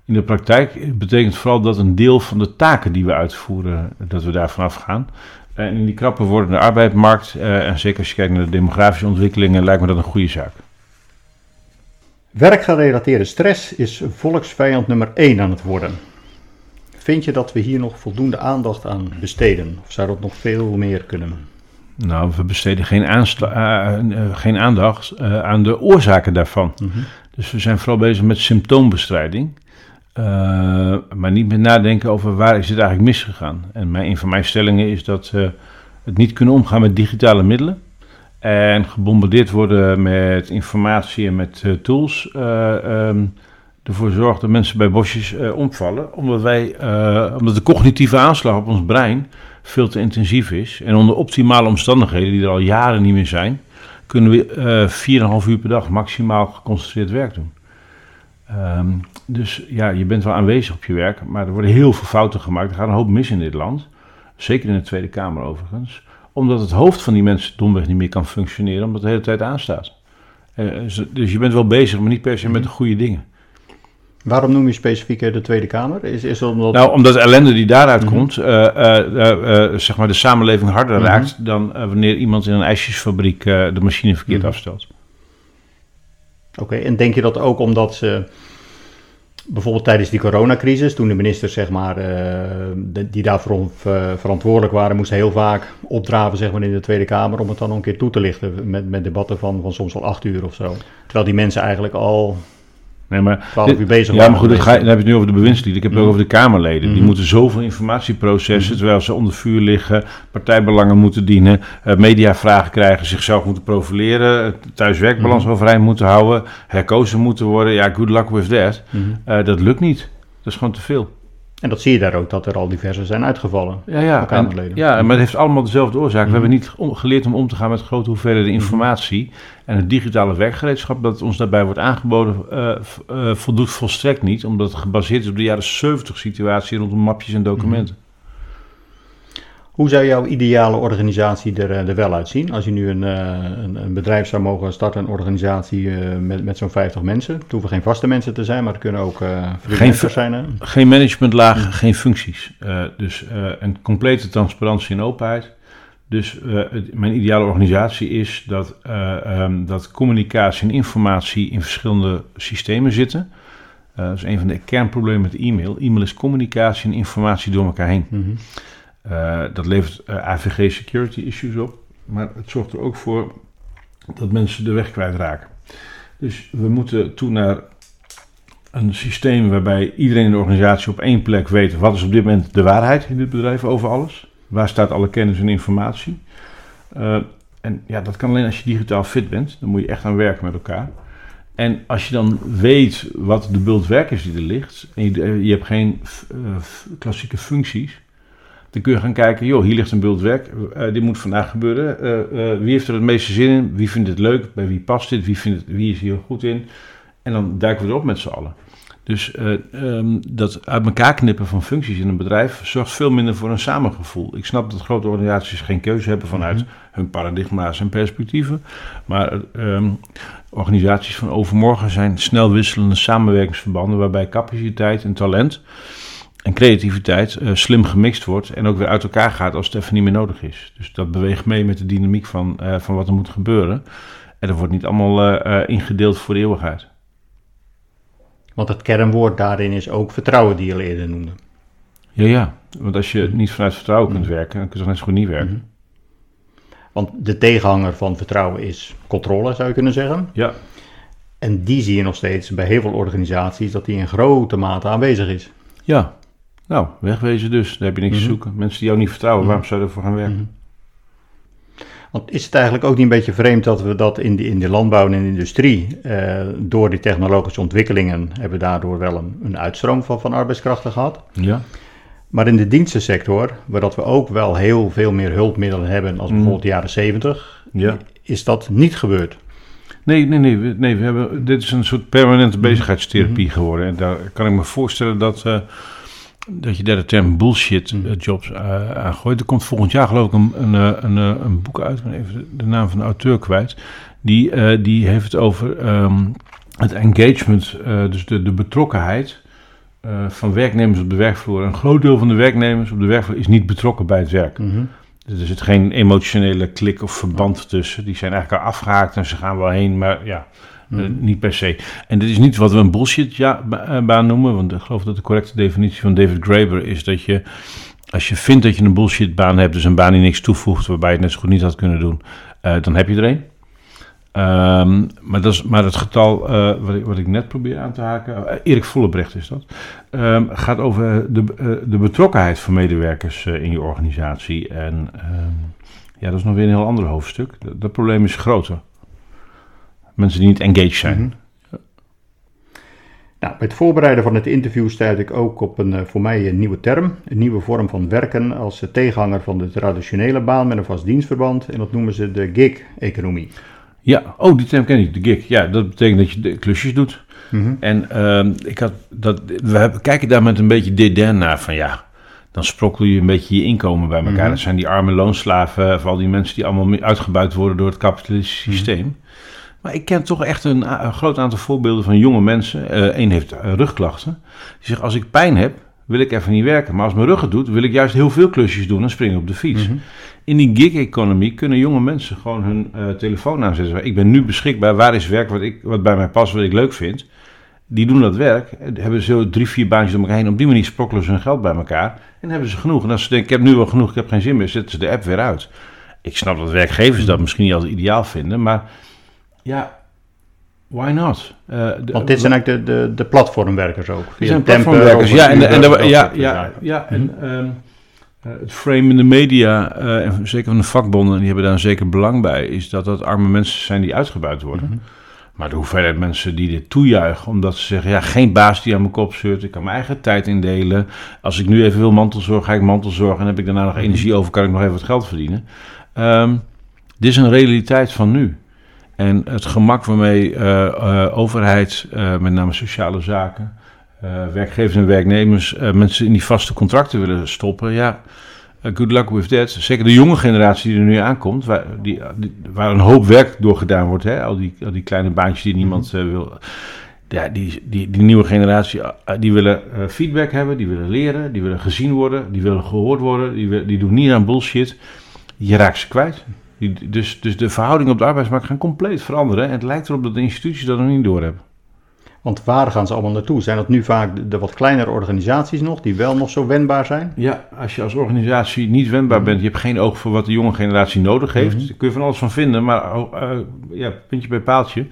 In de praktijk betekent vooral dat een deel van de taken die we uitvoeren, dat we daarvan afgaan. En in die krappe wordende arbeidsmarkt, eh, en zeker als je kijkt naar de demografische ontwikkelingen, lijkt me dat een goede zaak. Werkgerelateerde stress is volksvijand nummer 1 aan het worden. Vind je dat we hier nog voldoende aandacht aan besteden? Of zou dat nog veel meer kunnen? Nou, we besteden geen, eh, eh, geen aandacht eh, aan de oorzaken daarvan. Dus we zijn vooral bezig met symptoombestrijding. Eh, maar niet met nadenken over waar is het eigenlijk misgegaan. En mijn, een van mijn stellingen is dat we het niet kunnen omgaan met digitale middelen. En gebombardeerd worden met informatie en met eh, tools. ehm, ervoor zorgt dat mensen bij bosjes omvallen. Omdat, wij, omdat de cognitieve aanslag op ons brein veel te intensief is. En onder optimale omstandigheden, die er al jaren niet meer zijn, kunnen we eh 4,5 uur per dag maximaal geconcentreerd werk doen. Ehm, dus ja, je bent wel aanwezig op je werk, maar er worden heel veel fouten gemaakt. Er gaat een hoop mis in dit land. Zeker in de Tweede Kamer overigens. Omdat het hoofd van die mensen domweg niet meer kan functioneren, omdat het de hele tijd aanstaat. Eh, dus- dus je bent wel bezig, maar niet per se met de goede dingen. Waarom noem je specifiek eh, de Tweede Kamer? Is, is omdat... Nou, omdat de ellende die daaruit komt, eh, zeg maar de samenleving harder Mhm. raakt dan wanneer iemand in een ijsjesfabriek de machine verkeerd Mhm. afstelt. Oké, en denk je dat ook omdat ze bijvoorbeeld tijdens die coronacrisis, toen de ministers zeg maar, eh, die daarvoor eh, verantwoordelijk waren, moesten heel vaak opdraven zeg maar, in de Tweede Kamer om het dan een keer toe te lichten met, met debatten van, van soms wel acht uur of zo. Terwijl die mensen eigenlijk al Nee, maar 12 dit- uur bezig Ja, maar goed, dat ga dan heb je het nu over de bewindslieden. Ik heb het ook Mhm. over de Kamerleden. Die Mhm. moeten zoveel informatie processen, terwijl ze onder vuur liggen, partijbelangen moeten dienen, eh, mediavragen krijgen, zichzelf moeten profileren, eh, thuis-werkbalans Mhm. overeind moeten houden, herkozen moeten worden. Ja, good luck with that. Mhm. Eh, dat lukt niet. Dat is gewoon te veel. En dat zie je daar ook, dat er al diverse zijn uitgevallen. Ja, ja, en- ja, maar het heeft allemaal dezelfde oorzaak. Mhm. We hebben niet geleerd om om te gaan met grote hoeveelheden informatie. En het digitale werkgereedschap dat ons daarbij wordt aangeboden, eh, eh, voldoet volstrekt niet. Omdat het gebaseerd is op de jaren 70 situatie rondom mapjes en documenten. Hoe zou jouw ideale organisatie er, eh, er wel uitzien? Als je nu een, eh, een, een bedrijf zou mogen starten, een organisatie eh, met, met zo'n 50 mensen. Het hoeven geen vaste mensen te zijn, maar het kunnen ook eh freelancers zijn. Hè? Geen managementlaag, geen functies. Dus een complete transparantie en openheid. Dus het- mijn ideale organisatie is dat, eh, ehm, dat communicatie en informatie in verschillende systemen zitten. Dat is een van de kernproblemen met e-mail. E-mail is communicatie en informatie door elkaar heen. Mhm. Eh, dat levert eh, AVG security issues op. Maar het zorgt er ook voor dat mensen de weg kwijtraken. Dus we moeten toe naar een systeem waarbij iedereen in de organisatie op één plek weet wat is op dit moment de waarheid in dit bedrijf over alles. Waar staat alle kennis en informatie? Eh, en ja, dat kan alleen als je digitaal fit bent. Dan moet je echt aan werken met elkaar. En als je dan weet wat de bult werk is die er ligt, en je, je hebt geen klassieke functies, dan kun je gaan kijken, joh, hier ligt een bult werk, eh, dit moet vandaag gebeuren. Eh, eh, wie heeft er het meeste zin in? Wie vindt het leuk? Bij wie past dit? Wie, vindt het, wie is hier goed in? En dan duiken we erop met z'n allen. Dus eh, ehm, dat uit elkaar knippen van functies in een bedrijf zorgt veel minder voor een samengevoel. Ik snap dat grote organisaties geen keuze hebben vanuit Mhm. hun paradigma's en perspectieven. Maar ehm, organisaties van overmorgen zijn snel wisselende samenwerkingsverbanden waarbij capaciteit en talent en creativiteit eh, slim gemixt wordt en ook weer uit elkaar gaat als het even niet meer nodig is. Dus dat beweegt mee met de dynamiek van, eh, van wat er moet gebeuren. En dat wordt niet allemaal eh, ingedeeld voor de eeuwigheid. Want het kernwoord daarin is ook vertrouwen, die je al eerder noemde. Ja, ja. Want als je niet vanuit vertrouwen kunt werken, dan kun je toch net zo goed niet werken. Mhm. Want de tegenhanger van vertrouwen is controle, zou je kunnen zeggen. Ja, En die zie je nog steeds bij heel veel organisaties, dat die in grote mate aanwezig is. ja. Nou, wegwezen dus. Daar heb je niks te Mhm. zoeken. Mensen die jou niet vertrouwen, waarom zou je ervoor gaan werken? Mhm. Want is het eigenlijk ook niet een beetje vreemd dat we dat in de, in de landbouw en in de industrie, eh, door die technologische ontwikkelingen, hebben we daardoor wel een, een uitstroom van, van arbeidskrachten gehad. Ja. Maar in de dienstensector, waar dat we ook wel heel veel meer hulpmiddelen hebben als Mhm. bijvoorbeeld de jaren 70, Ja. is dat niet gebeurd. Nee, nee, nee, nee we hebben, dit is een soort permanente Mhm. bezigheidstherapie geworden. En daar kan ik me voorstellen dat, eh, dat je daar de term bullshit Mhm. eh, jobs uh, aan gooit. Er komt volgend jaar geloof ik een, een, eh, een, eh, een boek uit, ik even de, naam van de auteur kwijt. Die, eh, die heeft het over ehm, het engagement, eh, dus de, de betrokkenheid eh, van werknemers op de werkvloer. Een groot deel van de werknemers op de werkvloer is niet betrokken bij het werk. Mhm. Dus Er zit geen emotionele klik of verband tussen. Die zijn eigenlijk al afgehaakt en ze gaan wel heen, maar ja, eh, Mhm. niet per se. En dit is niet wat we een bullshit ja, ba- eh, baan noemen, want ik geloof dat de correcte definitie van David Graeber is dat je, als je vindt dat je een bullshit baan hebt, dus een baan die niks toevoegt, waarbij je het net zo goed niet had kunnen doen, eh, dan heb je er een. Ehm, maar, dat is, maar het getal wat, ik, wat ik net probeer aan te haken, Erik Vollebrecht is dat, ehm, gaat over de, de betrokkenheid van medewerkers in je organisatie. En ehm, ja, dat is nog weer een heel ander hoofdstuk. Dat, dat probleem is groter. Mensen die niet engaged zijn. Mhm. Nou, bij het voorbereiden van het interview stuitte ik ook op een eh, voor mij een nieuwe term, een nieuwe vorm van werken als tegenhanger van de traditionele baan met een vast dienstverband. En dat noemen ze de gig-economie. Ja, oh, die term ken ik, de gig. Ja, dat betekent dat je de klusjes doet. Mhm. En ehm, ik had dat, we hebben- kijken daar met een beetje dédain naar van ja, dan sprokkel je een beetje je inkomen bij elkaar. Mhm. Dat zijn die arme loonslaven, of al die mensen die allemaal uitgebuit worden door het kapitalistische systeem. Maar ik ken toch echt een, a- een groot aantal voorbeelden van jonge mensen. Eén heeft eh, rugklachten. Die zegt, als ik pijn heb, wil ik even niet werken. Maar als mijn rug het doet, wil ik juist heel veel klusjes doen en springen op de fiets. Mhm. In die gig-economie kunnen jonge mensen gewoon hun eh, telefoon aanzetten. Ik ben nu beschikbaar, waar is werk wat, ik, wat bij mij past, wat ik leuk vind. Die doen dat werk, en hebben zo drie, vier baantjes door elkaar heen. Op die manier sprokkelen ze hun geld bij elkaar en hebben ze genoeg. En als ze denken, ik heb nu wel genoeg, ik heb geen zin meer, zetten ze de app weer uit. Ik snap dat werkgevers dat misschien niet altijd ideaal vinden, maar ja, Why not? Eh, de- Want dit zijn eigenlijk de, de, de platformwerkers ook. Dit Via zijn platformwerkers, ja. En, en dat ja, ja, ja, en ehm, eh, het frame in de media, eh, en zeker van de vakbonden, die hebben daar een zeker belang bij, is dat dat arme mensen zijn die uitgebuit worden. Mhm. Maar de hoeveelheid mensen die dit toejuichen, omdat ze zeggen, ja, geen baas die aan mijn kop zeurt, ik kan mijn eigen tijd indelen. Als ik nu even wil mantelzorg, ga ik mantelzorg en heb ik daarna nog Mhm. energie over, kan ik nog even wat geld verdienen. Ehm, dit is een realiteit van nu. En het gemak waarmee eh, eh, overheid, eh, met name sociale zaken, werkgevers en werknemers, mensen in die vaste contracten willen stoppen, ja, good luck with that. Zeker de jonge generatie die er nu aankomt, waar, die, waar een hoop werk door gedaan wordt, hè? Al, die, al die kleine baantjes die niemand eh, wil. Ja, die, die, die nieuwe generatie, die willen feedback hebben, die willen leren, die willen gezien worden, die willen gehoord worden, die, wil- die doen niet aan bullshit. Je raakt ze kwijt. Die- Dus, dus de verhoudingen op de arbeidsmarkt gaan compleet veranderen. En het lijkt erop dat de instituties dat nog niet doorhebben. Want waar gaan ze allemaal naartoe? Zijn dat nu vaak de, de wat kleinere organisaties nog, die wel nog zo wendbaar zijn? Ja, als je als organisatie niet wendbaar bent, je hebt geen oog voor wat de jonge generatie nodig heeft, Mhm. daar kun je van alles van vinden, maar eh, ja, puntje bij paaltje.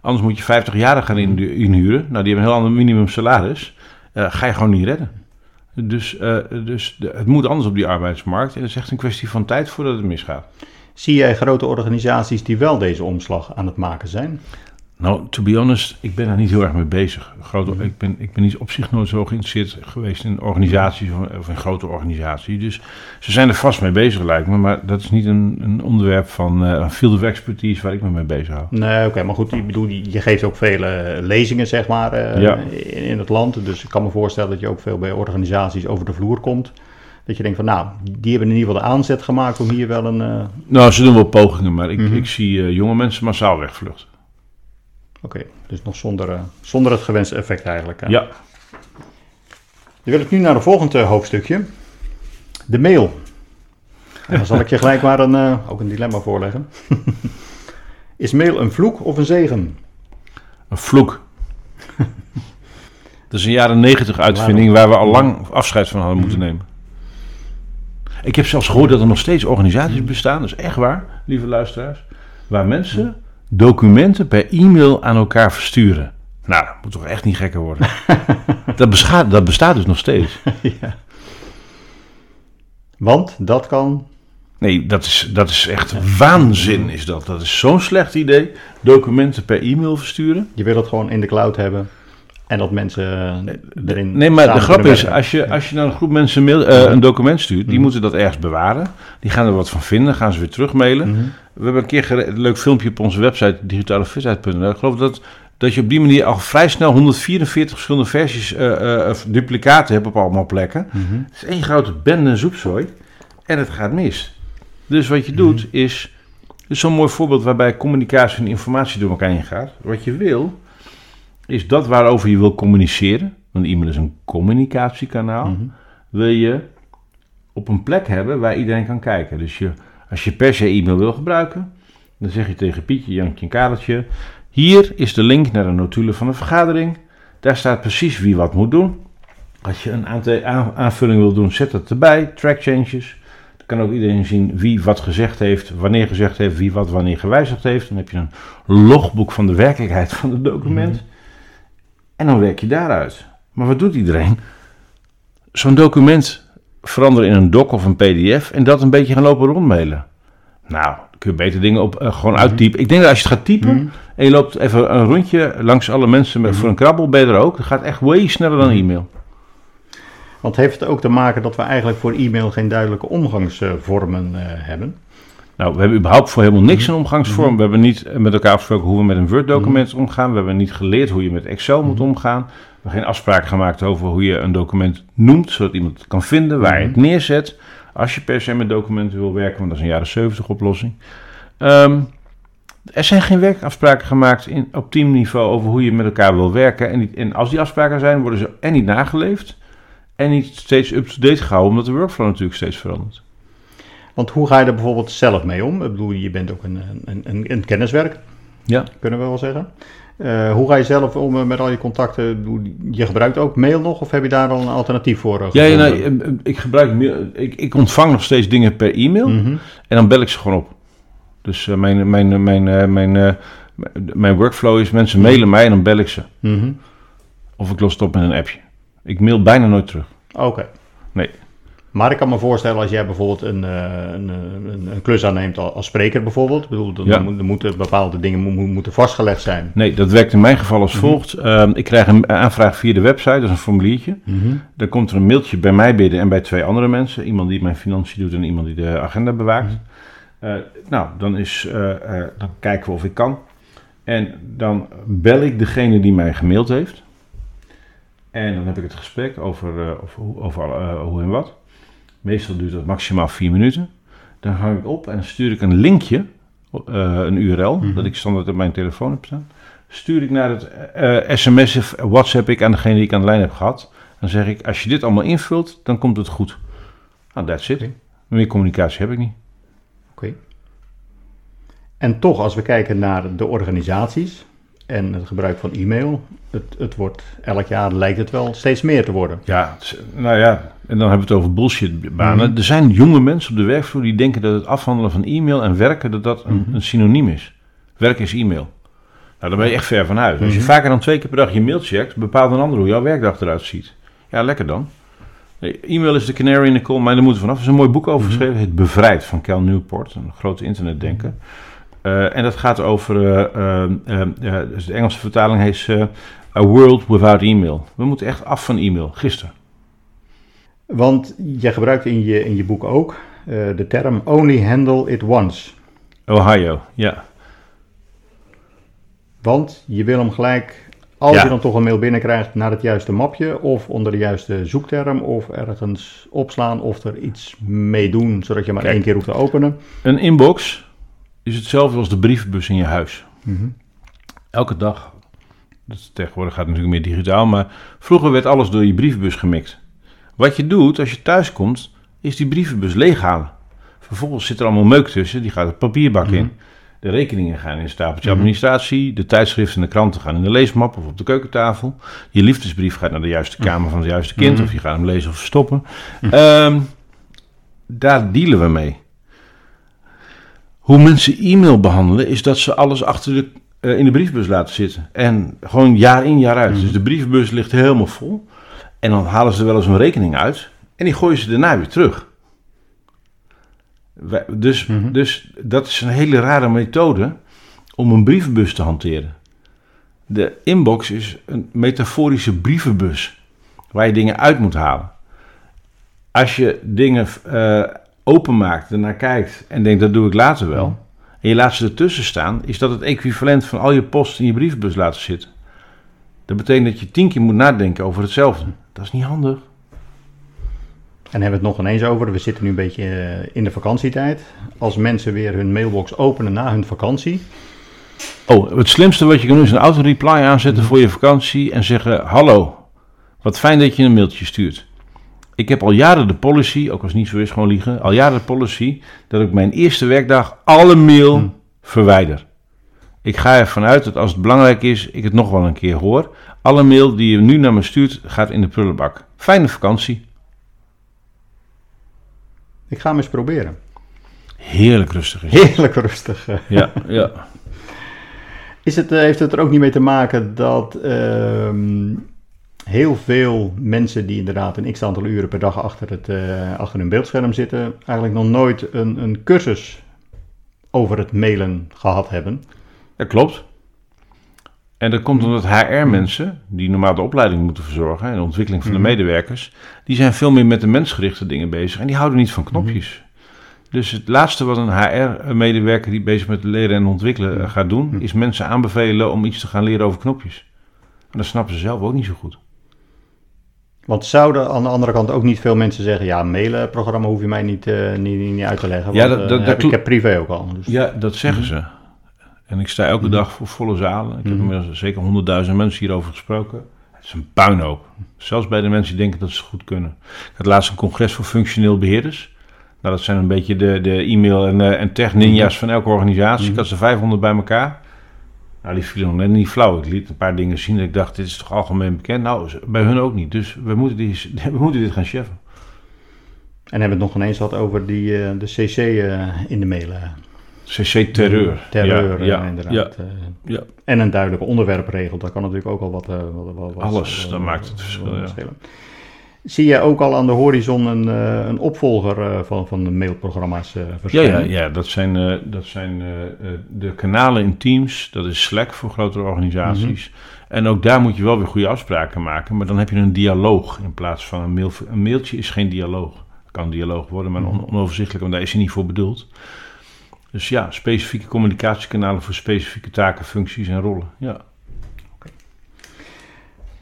Anders moet je 50 jaren gaan in- inhuren. Nou, die hebben een heel ander minimum salaris. Eh, ga je gewoon niet redden. Dus, eh, dus de- het moet anders op die arbeidsmarkt. En het is echt een kwestie van tijd voordat het misgaat. Zie jij grote organisaties die wel deze omslag aan het maken zijn? Nou, to be honest, ik ben daar niet heel erg mee bezig. Grote, ik, ben, ik ben niet op zich nooit zo geïnteresseerd geweest in organisaties of- in grote organisaties. Dus ze zijn er vast mee bezig, lijkt me. Maar dat is niet een, een onderwerp van een field of expertise waar ik me mee bezig hou. Nee, oké, maar goed, ik bedoel, je geeft ook vele eh, lezingen, zeg maar, eh, Ja. in, in het land. Dus ik kan me voorstellen dat je ook veel bij organisaties over de vloer komt. Dat je denkt van, nou, die hebben in ieder geval de aanzet gemaakt om hier wel een... eh, Nou, ze doen wel pogingen, maar ik, Mhm. ik zie eh, jonge mensen massaal wegvluchten. Oké, dus nog zonder, eh, zonder het gewenste effect eigenlijk. hè. Ja, Dan wil ik nu naar een volgend eh, hoofdstukje. De mail. En dan zal ik je gelijk maar een, ook een dilemma voorleggen. Is mail een vloek of een zegen? een vloek. dat is een jaren negentig uitvinding waar we al lang afscheid van hadden moeten nemen. Ik heb zelfs gehoord dat er nog steeds organisaties bestaan, dat is echt waar, lieve luisteraars, waar mensen documenten per e-mail aan elkaar versturen. Nou, dat moet toch echt niet gekker worden. dat, dat bestaat dus nog steeds. ja. Want dat kan. Nee, dat is, dat is echt waanzin is dat. Dat is zo'n slecht idee, documenten per e-mail versturen. Je wil het gewoon in de cloud hebben. En dat mensen eh, erin. Nee, maar de grap is, werken. als je, als je naar een groep mensen mail, eh, een document stuurt, die moeten dat ergens bewaren. Die gaan er wat van vinden, gaan ze weer terugmailen. Mhm. We hebben een keer een leuk filmpje op onze website, digitalefitheid.nl. Ik geloof dat, dat je op die manier al vrij snel 144 verschillende versies, of duplicaten hebt op allemaal plekken. Mhm. Het is één grote bende zoepzooi en het gaat mis. Dus wat je doet is, dit is zo'n mooi voorbeeld waarbij communicatie en informatie door elkaar heen gaat. Wat je wil, is dat waarover je wil communiceren. Want e-mail is een communicatiekanaal. Mhm. Wil je op een plek hebben waar iedereen kan kijken. Dus je, als je per se e-mail wil gebruiken, dan zeg je tegen Pietje, Jankje en Kareltje... Hier is de link naar de notulen van de vergadering. Daar staat precies wie wat moet doen. Als je een aantal aanvulling wil doen, zet dat erbij. Track changes. Dan kan ook iedereen zien wie wat gezegd heeft, wanneer gezegd heeft, wie wat wanneer gewijzigd heeft. Dan heb je een logboek van de werkelijkheid van het document. En dan werk je daaruit. Maar wat doet iedereen? Zo'n document veranderen in een doc of een pdf en dat een beetje gaan lopen rondmailen. Nou, dan kun je beter dingen op, eh, gewoon uittypen. Ik denk dat als je het gaat typen Mhm. en je loopt even een rondje langs alle mensen met, voor een krabbel, ben je er ook. Dat gaat echt way sneller dan e-mail. Want heeft het ook te maken dat we eigenlijk voor e-mail geen duidelijke omgangsvormen eh, hebben? Nou, we hebben überhaupt voor helemaal niks een omgangsvorm. We hebben niet met elkaar afgesproken hoe we met een Word-document omgaan. We hebben niet geleerd hoe je met Excel moet omgaan. We hebben geen afspraak gemaakt over hoe je een document noemt, zodat iemand het kan vinden, waar je het neerzet. Als je per se met documenten wil werken, want dat is een jaren 70 oplossing. Ehm, er zijn geen werkafspraken gemaakt in, op teamniveau over hoe je met elkaar wil werken. En, niet, en als die afspraken zijn, worden ze en niet nageleefd en niet steeds up-to-date gehouden, omdat de workflow natuurlijk steeds verandert. Want hoe ga je er bijvoorbeeld zelf mee om? Ik bedoel, je bent ook een, een, een, een kenniswerk, Ja. kunnen we wel zeggen. Eh, hoe ga je zelf om eh, met al je contacten? Je gebruikt ook mail nog of heb je daar al een alternatief voor? eh, Ja, ja nou, ik gebruik mail- ik, ik ontvang nog steeds dingen per e-mail Mhm. en dan bel ik ze gewoon op. Dus mijn, mijn, mijn, mijn, Mijn workflow is, mensen mailen mij en dan bel ik ze. Mhm. Of ik los het op met een appje. Ik mail bijna nooit terug. Oké. Nee. Maar ik kan me voorstellen als jij bijvoorbeeld een, eh, een, een, een klus aanneemt al- als spreker bijvoorbeeld. Ik bedoel, dan, Ja. moet- dan moeten bepaalde dingen mo- mo- moeten vastgelegd zijn. Nee, dat werkt in mijn geval als volgt. Ehm, ik krijg een aanvraag via de website, dat is een formuliertje. Dan komt er een mailtje bij mij binnen en bij twee andere mensen. Iemand die mijn financiën doet en iemand die de agenda bewaakt. Eh, nou, dan, is, eh, eh, dan kijken we of ik kan. En dan bel ik degene die mij gemaild heeft. En dan heb ik het gesprek over, eh, over, over eh, hoe en wat. Meestal duurt dat maximaal vier minuten. Dan hang ik op en stuur ik een linkje, eh, een URL, dat ik standaard op mijn telefoon heb staan. Stuur ik naar het eh, sms of WhatsApp ik aan degene die ik aan de lijn heb gehad. Dan zeg ik, als je dit allemaal invult, dan komt het goed. Nou, that's it. Meer communicatie heb ik niet. Oké. En toch, als we kijken naar de organisaties en het gebruik van e-mail, het, het wordt elk jaar lijkt het wel steeds meer te worden. Ja, nou ja, en dan hebben we het over bullshitbanen. Er zijn jonge mensen op de werkvloer die denken dat het afhandelen van e-mail en werken, dat dat een, een synoniem is. Werk is e-mail. Nou, daar ben je echt ver van huis. Als je vaker dan twee keer per dag je mail checkt, bepaalt een ander hoe jouw werkdag eruit ziet. Ja, lekker dan. E-mail is de canary in the coal mine, daar moeten we vanaf. Er is een mooi boek over geschreven, het Bevrijd van Cal Newport, een grote internetdenker. Eh, en dat gaat over, eh, eh, eh, dus de Engelse vertaling heet A World Without Email. We moeten echt af van e-mail, gisteren. Want jij gebruikt in je, in je boek ook de term only handle it once. Ohio, ja. Want je wil hem gelijk, als Ja. je dan toch een mail binnenkrijgt, naar het juiste mapje of onder de juiste zoekterm of ergens opslaan of er iets mee doen, zodat je maar Kijk. één keer hoeft te openen. Een inbox is hetzelfde als de brievenbus in je huis. Elke dag. Dat tegenwoordig gaat het natuurlijk meer digitaal, maar vroeger werd alles door je brievenbus gemikt. Wat je doet als je thuis komt, is die brievenbus leeghalen. Vervolgens zit er allemaal meuk tussen, die gaat het papierbak in. De rekeningen gaan in een stapeltje administratie, de tijdschriften en de kranten gaan in de leesmap of op de keukentafel. Je liefdesbrief gaat naar de juiste kamer van het juiste kind, of je gaat hem lezen of stoppen. Ehm, daar dealen we mee. Hoe mensen e-mail behandelen, is dat ze alles achter de, eh, in de briefbus laten zitten. En gewoon jaar in, jaar uit. Dus de brievenbus ligt helemaal vol. En dan halen ze er wel eens een rekening uit. En die gooien ze daarna weer terug. Wij- dus, dus dat is een hele rare methode om een brievenbus te hanteren. De inbox is een metaforische brievenbus waar je dingen uit moet halen. Als je dingen eh, openmaakt, ernaar kijkt en denkt dat doe ik later wel. En je laat ze ertussen staan, is dat het equivalent van al je post in je brievenbus laten zitten. Dat betekent dat je tien keer moet nadenken over hetzelfde. Dat is niet handig. En hebben we het nog ineens over, we zitten nu een beetje eh, in de vakantietijd. Als mensen weer hun mailbox openen na hun vakantie, Oh, het slimste wat je kan doen is een auto-reply aanzetten voor je vakantie en zeggen: Hallo, wat fijn dat je een mailtje stuurt. Ik heb al jaren de policy, ook als het niet zo is, gewoon liegen, al jaren de policy dat ik mijn eerste werkdag alle mail verwijder. Ik ga ervan uit dat als het belangrijk is, ik het nog wel een keer hoor. Alle mail die je nu naar me stuurt, gaat in de prullenbak. Fijne vakantie. ik ga hem eens proberen. Heerlijk rustig is. Heerlijk rustig. eh. Ja, ja. Is het, eh, heeft het er ook niet mee te maken dat ehm, heel veel mensen die inderdaad een x aantal uren per dag achter, het, eh, achter hun beeldscherm zitten, eigenlijk nog nooit een, een cursus over het mailen gehad hebben? Dat klopt. En dat komt omdat HR-mensen, die normaal de opleiding moeten verzorgen en de ontwikkeling van de medewerkers, die zijn veel meer met de mensgerichte dingen bezig en die houden niet van knopjes. Dus het laatste wat een HR-medewerker die bezig met leren en ontwikkelen eh, gaat doen, is mensen aanbevelen om iets te gaan leren over knopjes. En dat snappen ze zelf ook niet zo goed. Want zouden aan de andere kant ook niet veel mensen zeggen, ja, mailenprogramma hoef je mij niet, eh, niet, niet uit te leggen, Ja, want dat- eh, dat- heb, dat ik heb privé ook al. Dus. Ja, dat zeggen ze. En ik sta elke dag voor volle zalen. Ik heb inmiddels zeker honderdduizend mensen hierover gesproken. Het is een puinhoop. Zelfs bij de mensen die denken dat ze het goed kunnen. Ik had laatst een congres voor functioneel beheerders. Nou, dat zijn een beetje de, de e-mail- en, eh, en tech-ninja's van elke organisatie. Ik had ze 500 bij elkaar. Nou, die vielen nog net niet flauw. Ik liet een paar dingen zien. Dat ik dacht, dit is toch algemeen bekend? Nou, bij hun ook niet. Dus we moeten, die, we moeten dit gaan cheffen. En hebben we het nog ineens gehad over die, eh, de CC eh, in de mail. eh. CC Terreur. Terreur, ja, ja, inderdaad. ja, ja. En een duidelijke onderwerpregel, dat kan natuurlijk ook al wat... wat, wat- Alles, wat- dat maakt het verschil. Zie je ook al aan de horizon een, eh, een opvolger eh, van, van de mailprogramma's eh Ja, verschijnen? ja, ja, dat zijn, eh, dat zijn de kanalen in Teams. Dat is Slack voor grotere organisaties. En ook daar moet je wel weer goede afspraken maken. Maar dan heb je een dialoog in plaats van een mail. Een mailtje is geen dialoog. Het kan een dialoog worden, maar on- onoverzichtelijk, want daar is hij niet voor bedoeld. Dus ja, specifieke communicatiekanalen voor specifieke taken, functies en rollen. Ja,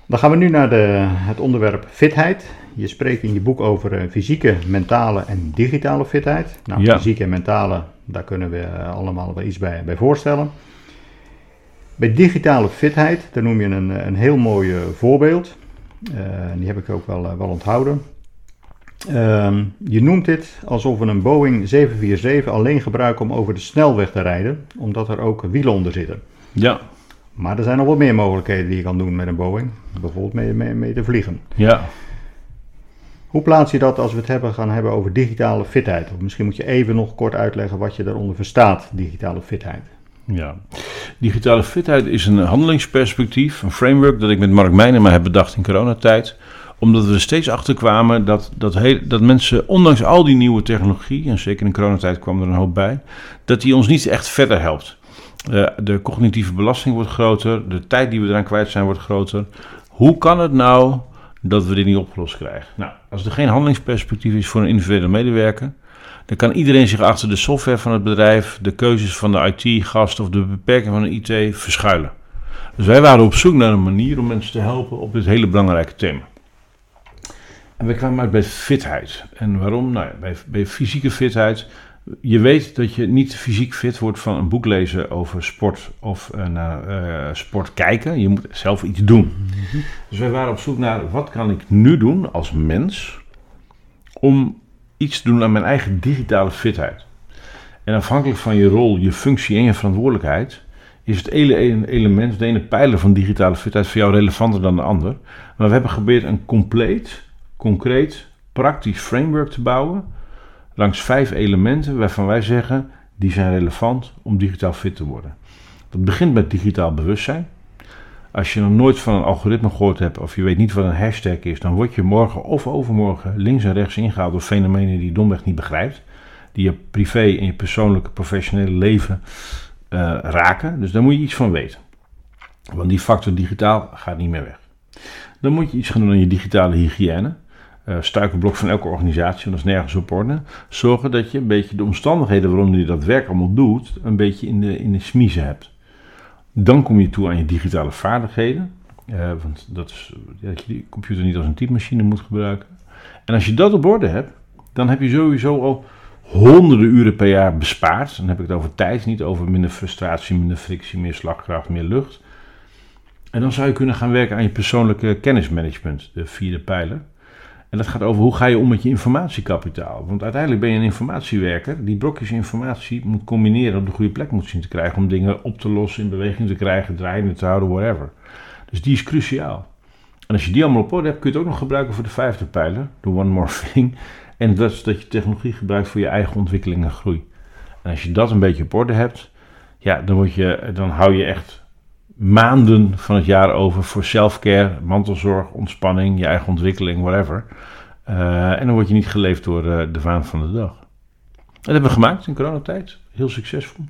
Dan gaan we nu naar de, het onderwerp fitheid. Je spreekt in je boek over eh, fysieke, mentale en digitale fitheid. Nou, Ja. fysieke en mentale, daar kunnen we eh, allemaal wel iets bij, bij voorstellen. Bij digitale fitheid, daar noem je een, een heel mooi eh, voorbeeld. Eh, die heb ik ook wel, eh, wel onthouden. Ehm, je noemt dit alsof we een Boeing 747 alleen gebruiken om over de snelweg te rijden, omdat er ook wielen onder zitten. ja, Maar er zijn nog wat meer mogelijkheden die je kan doen met een Boeing. Bijvoorbeeld mee, mee, mee te vliegen. ja. Hoe plaats je dat als we het hebben, gaan hebben over digitale fitheid? Of misschien moet je even nog kort uitleggen wat je daaronder verstaat, digitale fitheid. Ja, digitale fitheid is een handelingsperspectief, een framework dat ik met Mark Meijnema heb bedacht in coronatijd. Omdat we er steeds achter kwamen dat, dat, heel, dat mensen, ondanks al die nieuwe technologie, en zeker in coronatijd kwam er een hoop bij, dat die ons niet echt verder helpt. Eh, de cognitieve belasting wordt groter, de tijd die we eraan kwijt zijn wordt groter. Hoe kan het nou dat we dit niet opgelost krijgen? Nou, als er geen handelingsperspectief is voor een individuele medewerker, dan kan iedereen zich achter de software van het bedrijf, de keuzes van de IT-gast of de beperking van de IT verschuilen. Dus wij waren op zoek naar een manier om mensen te helpen op dit hele belangrijke thema. En we kwamen uit bij fitheid. En waarom? Nou ja, bij, bij fysieke fitheid. Je weet dat je niet fysiek fit wordt van een boek lezen over sport of eh, naar eh, sport kijken. Je moet zelf iets doen. Dus wij waren op zoek naar wat kan ik nu doen als mens om iets te doen aan mijn eigen digitale fitheid. En afhankelijk van je rol, je functie en je verantwoordelijkheid, is het ene ene element, de ene pijler van digitale fitheid voor jou relevanter dan de ander. Maar we hebben geprobeerd een compleet, concreet, praktisch framework te bouwen langs vijf elementen waarvan wij zeggen die zijn relevant om digitaal fit te worden. Dat begint met digitaal bewustzijn. Als je nog nooit van een algoritme gehoord hebt of je weet niet wat een hashtag is, dan word je morgen of overmorgen links en rechts ingehaald door fenomenen die je domweg niet begrijpt. Die je privé en je persoonlijke professionele leven eh, raken. Dus daar moet je iets van weten. Want die factor digitaal gaat niet meer weg. Dan moet je iets gaan doen aan je digitale hygiëne. Eh struikelblok van elke organisatie, want dat is nergens op orde. Zorgen dat je een beetje de omstandigheden waarom je dat werk allemaal doet, een beetje in de, in de smiezen hebt. Dan kom je toe aan je digitale vaardigheden. Eh, want dat is dat je die computer niet als een typemachine moet gebruiken. En als je dat op orde hebt, dan heb je sowieso al honderden uren per jaar bespaard. Dan heb ik het over tijd, niet over minder frustratie, minder frictie, meer slagkracht, meer lucht. En dan zou je kunnen gaan werken aan je persoonlijke kennismanagement, de vierde pijler. En dat gaat over hoe ga je om met je informatiekapitaal. Want uiteindelijk ben je een informatiewerker die brokjes informatie moet combineren op de goede plek moet zien te krijgen. Om dingen op te lossen, in beweging te krijgen, draaiende te houden, whatever. Dus die is cruciaal. En als je die allemaal op orde hebt, kun je het ook nog gebruiken voor de vijfde pijler, de one more thing. En dat is dat je technologie gebruikt voor je eigen ontwikkeling en groei. En als je dat een beetje op orde hebt, ja, dan, word je, dan hou je echt maanden van het jaar over voor self-care, mantelzorg, ontspanning, je eigen ontwikkeling, whatever. Uh, en dan word je niet geleefd door uh, de waan van de dag. Dat hebben we gemaakt in coronatijd. Heel succesvol.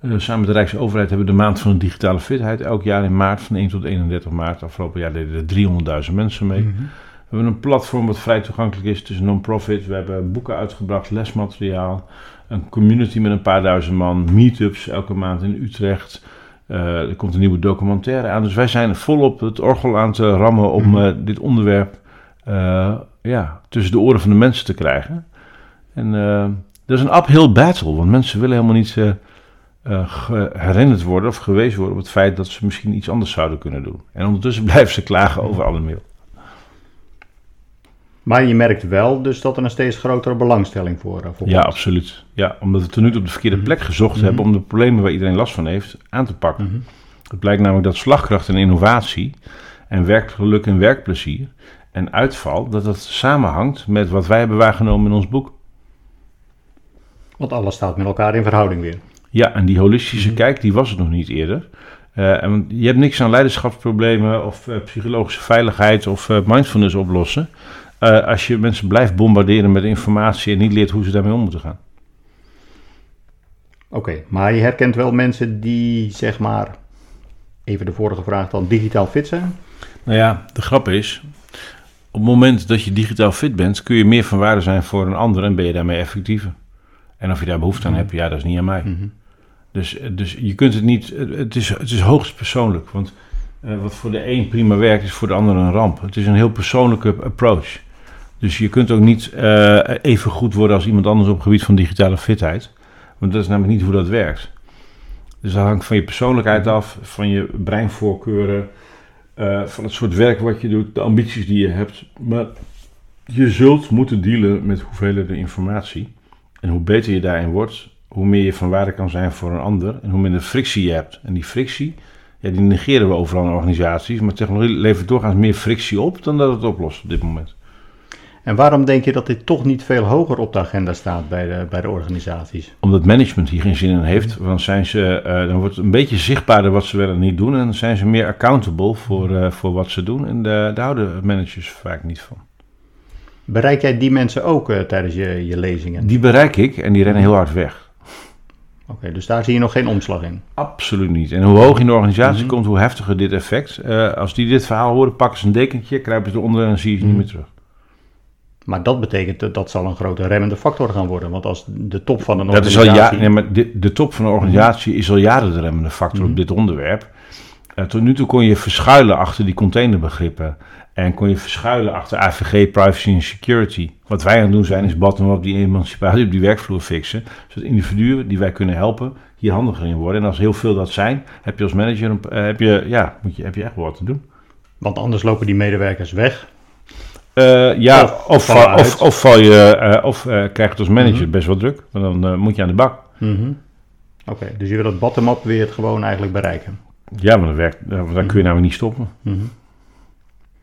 Uh, samen met de Rijksoverheid hebben we de maand van de digitale fitheid. Elk jaar in maart van 1 tot 31 maart. Afgelopen jaar deden er 300.000 mensen mee. Mm-hmm. We hebben een platform wat vrij toegankelijk is. Het is een non-profit. We hebben boeken uitgebracht, lesmateriaal. Een community met een paar duizend man. Meetups elke maand in Utrecht. Uh, er komt een nieuwe documentaire aan. Dus wij zijn volop het orgel aan te rammen om uh, dit onderwerp uh, ja, tussen de oren van de mensen te krijgen. En dat is een uphill battle, want mensen willen helemaal niet herinnerd worden of gewezen worden op het feit dat ze misschien iets anders zouden kunnen doen. En ondertussen blijven ze klagen over alle mail. Maar je merkt wel dus dat er een steeds grotere belangstelling voor, voor Ja, komt. absoluut. Ja, omdat we tot nu toe op de verkeerde plek gezocht hebben om de problemen waar iedereen last van heeft aan te pakken. Mm-hmm. Het blijkt namelijk dat slagkracht en innovatie en werkgeluk en werkplezier en uitval, dat dat samenhangt met wat wij hebben waargenomen in ons boek. Want alles staat met elkaar in verhouding weer. Ja, en die holistische Mhm. kijk, die was het nog niet eerder. Eh, en je hebt niks aan leiderschapsproblemen of eh, psychologische veiligheid of mindfulness oplossen. Eh, als je mensen blijft bombarderen met informatie en niet leert hoe ze daarmee om moeten gaan. Oké, maar je herkent wel mensen die, zeg maar, even de vorige vraag dan, digitaal fit zijn? Nou ja, de grap is, op het moment dat je digitaal fit bent, kun je meer van waarde zijn voor een ander en ben je daarmee effectiever. En of je daar behoefte aan hebt, ja, dat is niet aan mij. Mhm. Dus, dus je kunt het niet, het is, het is hoogst persoonlijk. Want eh, wat voor de een prima werkt, is voor de ander een ramp. Het is een heel persoonlijke approach. Dus je kunt ook niet eh, even goed worden als iemand anders op het gebied van digitale fitheid. Want dat is namelijk niet hoe dat werkt. Dus dat hangt van je persoonlijkheid af, van je breinvoorkeuren, eh, van het soort werk wat je doet, de ambities die je hebt. Maar je zult moeten dealen met hoeveelheden informatie. En hoe beter je daarin wordt, hoe meer je van waarde kan zijn voor een ander en hoe minder frictie je hebt. En die frictie, ja, die negeren we overal in organisaties, maar technologie levert doorgaans meer frictie op dan dat het oplost op dit moment. En waarom denk je dat dit toch niet veel hoger op de agenda staat bij de, bij de organisaties? Omdat management hier geen zin in heeft, dan, zijn ze, eh, dan wordt het een beetje zichtbaarder wat ze wel en niet doen en dan zijn ze meer accountable voor, eh, voor wat ze doen. En de- daar houden managers vaak niet van. Bereik jij die mensen ook eh, tijdens je, je lezingen? Die bereik ik en die rennen heel hard weg. Oké, dus daar zie je nog geen omslag in. Absoluut niet. En hoe hoog in de organisatie Mhm. komt, hoe heftiger dit effect. Als die dit verhaal horen, pakken ze een dekentje, kruipen ze eronder en dan zie je ze Mhm. niet meer terug. Maar dat betekent dat dat zal een grote remmende factor gaan worden. Want als de top van een Dat is al organisatie... ja, nee, maar de, de top van de organisatie is al jaren de remmende factor Mhm. op dit onderwerp. Eh, tot nu toe kon je verschuilen achter die containerbegrippen. En kon je verschuilen achter AVG, privacy en security. Wat wij aan het doen zijn, is bottom-up die emancipatie op die werkvloer fixen. Zodat individuen die wij kunnen helpen, hier handiger in worden. En als heel veel dat zijn, heb je als manager een- eh, heb je, ja, moet je, heb je echt wat te doen. Want anders lopen die medewerkers weg. Eh, ja, Of of, val je, eh, of eh, krijg je het als manager Mhm. best wel druk. Want dan moet je aan de bak. Mhm. Oké, dus je wil dat bottom-up weer het gewoon eigenlijk bereiken. Ja, maar dat werkt, dan kun je namelijk niet stoppen. Mhm.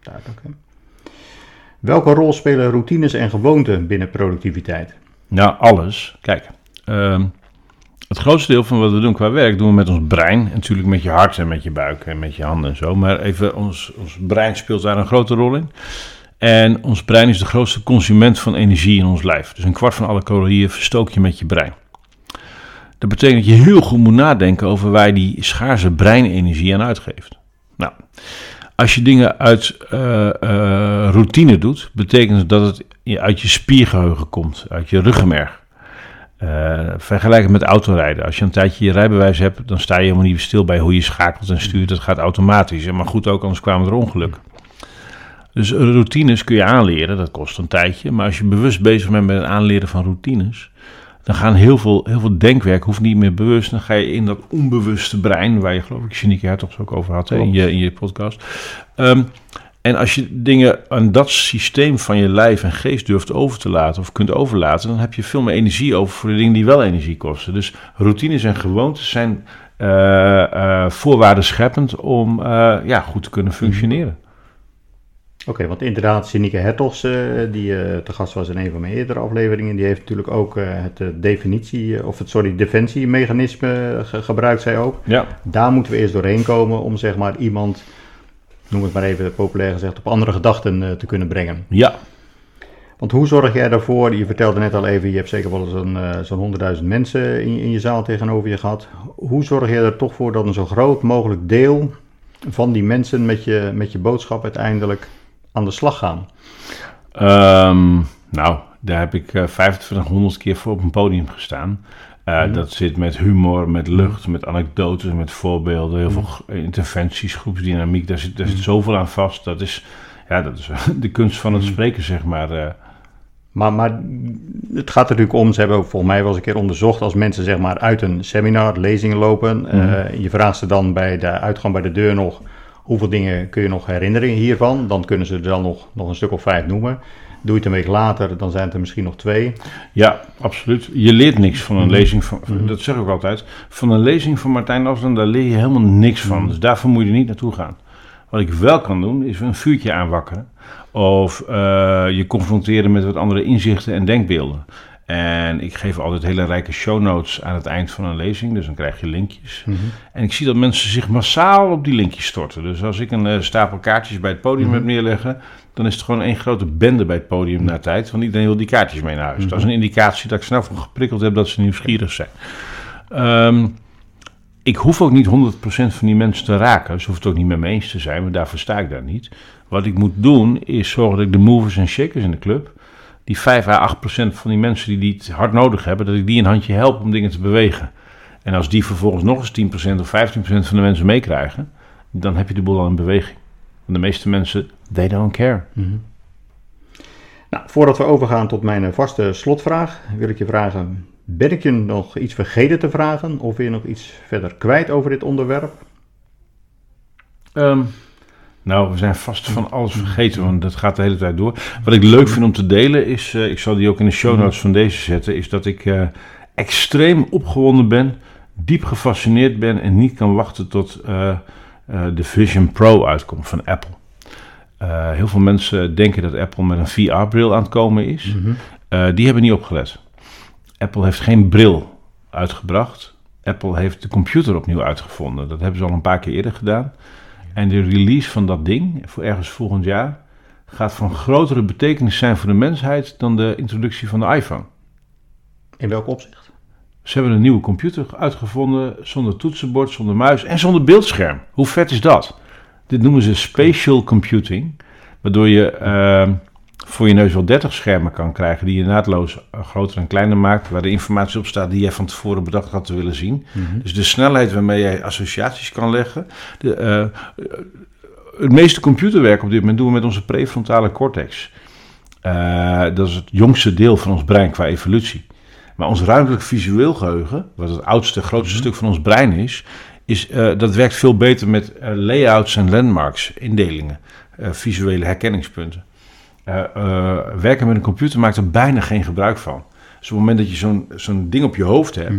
Duidelijk. hè. Welke rol spelen routines en gewoonten binnen productiviteit? Nou, alles. Kijk, ehm, het grootste deel van wat we doen qua werk doen we met ons brein. En natuurlijk met je hart en met je buik en met je handen en zo. Maar even, ons, ons brein speelt daar een grote rol in. En ons brein is de grootste consument van energie in ons lijf. Dus een kwart van alle calorieën verstook je met je brein. Dat betekent dat je heel goed moet nadenken over waar je die schaarse breinenergie aan uitgeeft. Nou, als je dingen uit eh, eh, routine doet, betekent dat het uit je spiergeheugen komt, uit je ruggenmerg. Eh, vergelijk het met autorijden. Als je een tijdje je rijbewijs hebt, dan sta je helemaal niet stil bij hoe je schakelt en stuurt. Dat gaat automatisch. Maar goed, ook anders kwamen er ongelukken. Dus routines kun je aanleren, dat kost een tijdje. Maar als je bewust bezig bent met het aanleren van routines, dan gaan heel veel, heel veel denkwerk, hoeft niet meer bewust. Dan ga je in dat onbewuste brein, waar je geloof ik Shanike Hertogs ook over had hè, in, je, in je podcast. Ehm, en als je dingen aan dat systeem van je lijf en geest durft over te laten of kunt overlaten, dan heb je veel meer energie over voor de dingen die wel energie kosten. Dus routines en gewoontes zijn eh voorwaarden scheppend om eh, ja, goed te kunnen functioneren. Oké, want inderdaad, Sinike Hertogs, eh, die eh, te gast was in een van mijn eerdere afleveringen, die heeft natuurlijk ook eh, het definitie, of het sorry, defensiemechanisme ge- gebruikt zij ook. Ja, Daar moeten we eerst doorheen komen om zeg maar iemand, noem het maar even populair gezegd, op andere gedachten te kunnen brengen. ja. Want hoe zorg jij daarvoor, je vertelde net al even, je hebt zeker wel zo'n zo'n 100.000 mensen in, in je zaal tegenover je gehad. Hoe zorg je er toch voor dat een zo groot mogelijk deel van die mensen met je, met je boodschap uiteindelijk aan de slag gaan? Ehm, nou, daar heb ik eh 2500 keer voor op een podium gestaan. Eh, Dat zit met humor, met lucht, met anekdotes, met voorbeelden, heel veel g- interventies, groepsdynamiek. Daar zit, daar zit zoveel aan vast. Dat is, ja, dat is de kunst van het spreken, zeg maar. eh. Maar, maar het gaat er natuurlijk om, ze hebben ook volgens mij wel eens een keer onderzocht, als mensen zeg maar uit een seminar, lezingen lopen, eh, je vraagt ze dan bij de uitgang bij de deur nog, hoeveel dingen kun je nog herinneren hiervan? Dan kunnen ze er dan nog, nog een stuk of vijf noemen. Doe je het een week later, dan zijn het er misschien nog twee. Ja, absoluut. Je leert niks van een lezing van, dat zeg ik ook altijd. Van een lezing van Martijn Aslan, daar leer je helemaal niks van. Mhm. Dus daarvoor moet je er niet naartoe gaan. Wat ik wel kan doen, is een vuurtje aanwakkeren. Of eh, je confronteren met wat andere inzichten en denkbeelden. En ik geef altijd hele rijke show notes aan het eind van een lezing. Dus dan krijg je linkjes. Mhm. En ik zie dat mensen zich massaal op die linkjes storten. Dus als ik een eh, stapel kaartjes bij het podium Mhm. heb neerleggen, dan is het gewoon één grote bende bij het podium na tijd. Want iedereen wil die kaartjes mee naar huis. Mhm. Dat is een indicatie dat ik snel van geprikkeld heb dat ze nieuwsgierig zijn. Ehm, ik hoef ook niet 100% van die mensen te raken. Ze hoeft het ook niet met me eens te zijn, maar daarvoor sta ik daar niet. Wat ik moet doen, is zorgen dat ik de movers en shakers in de club, die 5 à 8% van die mensen die het hard nodig hebben, dat ik die een handje help om dingen te bewegen. En als die vervolgens nog eens 10% of 15% van de mensen meekrijgen, dan heb je de boel al in beweging. Want de meeste mensen, they don't care. Mhm. Nou, voordat we overgaan tot mijn vaste slotvraag, wil ik je vragen: ben ik je nog iets vergeten te vragen? Of wil je nog iets verder kwijt over dit onderwerp? Ehm, nou, we zijn vast van alles vergeten, want dat gaat de hele tijd door. Wat ik leuk vind om te delen is, eh, ik zal die ook in de show notes van deze zetten, is dat ik eh, extreem opgewonden ben, diep gefascineerd ben en niet kan wachten tot eh, de Vision Pro uitkomt van Apple. Heel veel mensen denken dat Apple met een VR-bril aan het komen is. Die hebben niet opgelet. Apple heeft geen bril uitgebracht. Apple heeft de computer opnieuw uitgevonden. Dat hebben ze al een paar keer eerder gedaan. En de release van dat ding, voor ergens volgend jaar, gaat van grotere betekenis zijn voor de mensheid dan de introductie van de iPhone. In welk opzicht? Ze hebben een nieuwe computer uitgevonden zonder toetsenbord, zonder muis en zonder beeldscherm. Hoe vet is dat? Dit noemen ze spatial computing, waardoor je eh, voor je neus wel 30 schermen kan krijgen die je naadloos eh, groter en kleiner maakt, waar de informatie op staat die jij van tevoren bedacht had te willen zien. Dus de snelheid waarmee jij associaties kan leggen. De, eh, het meeste computerwerk op dit moment doen we met onze prefrontale cortex. Eh, dat is het jongste deel van ons brein qua evolutie. Maar ons ruimtelijk visueel geheugen, wat het oudste, grootste stuk van ons brein is, is eh, dat werkt veel beter met eh, layouts en landmarks, indelingen, eh, visuele herkenningspunten. Eh, eh, werken met een computer maakt er bijna geen gebruik van. Dus op het moment dat je zo'n zo'n ding op je hoofd hebt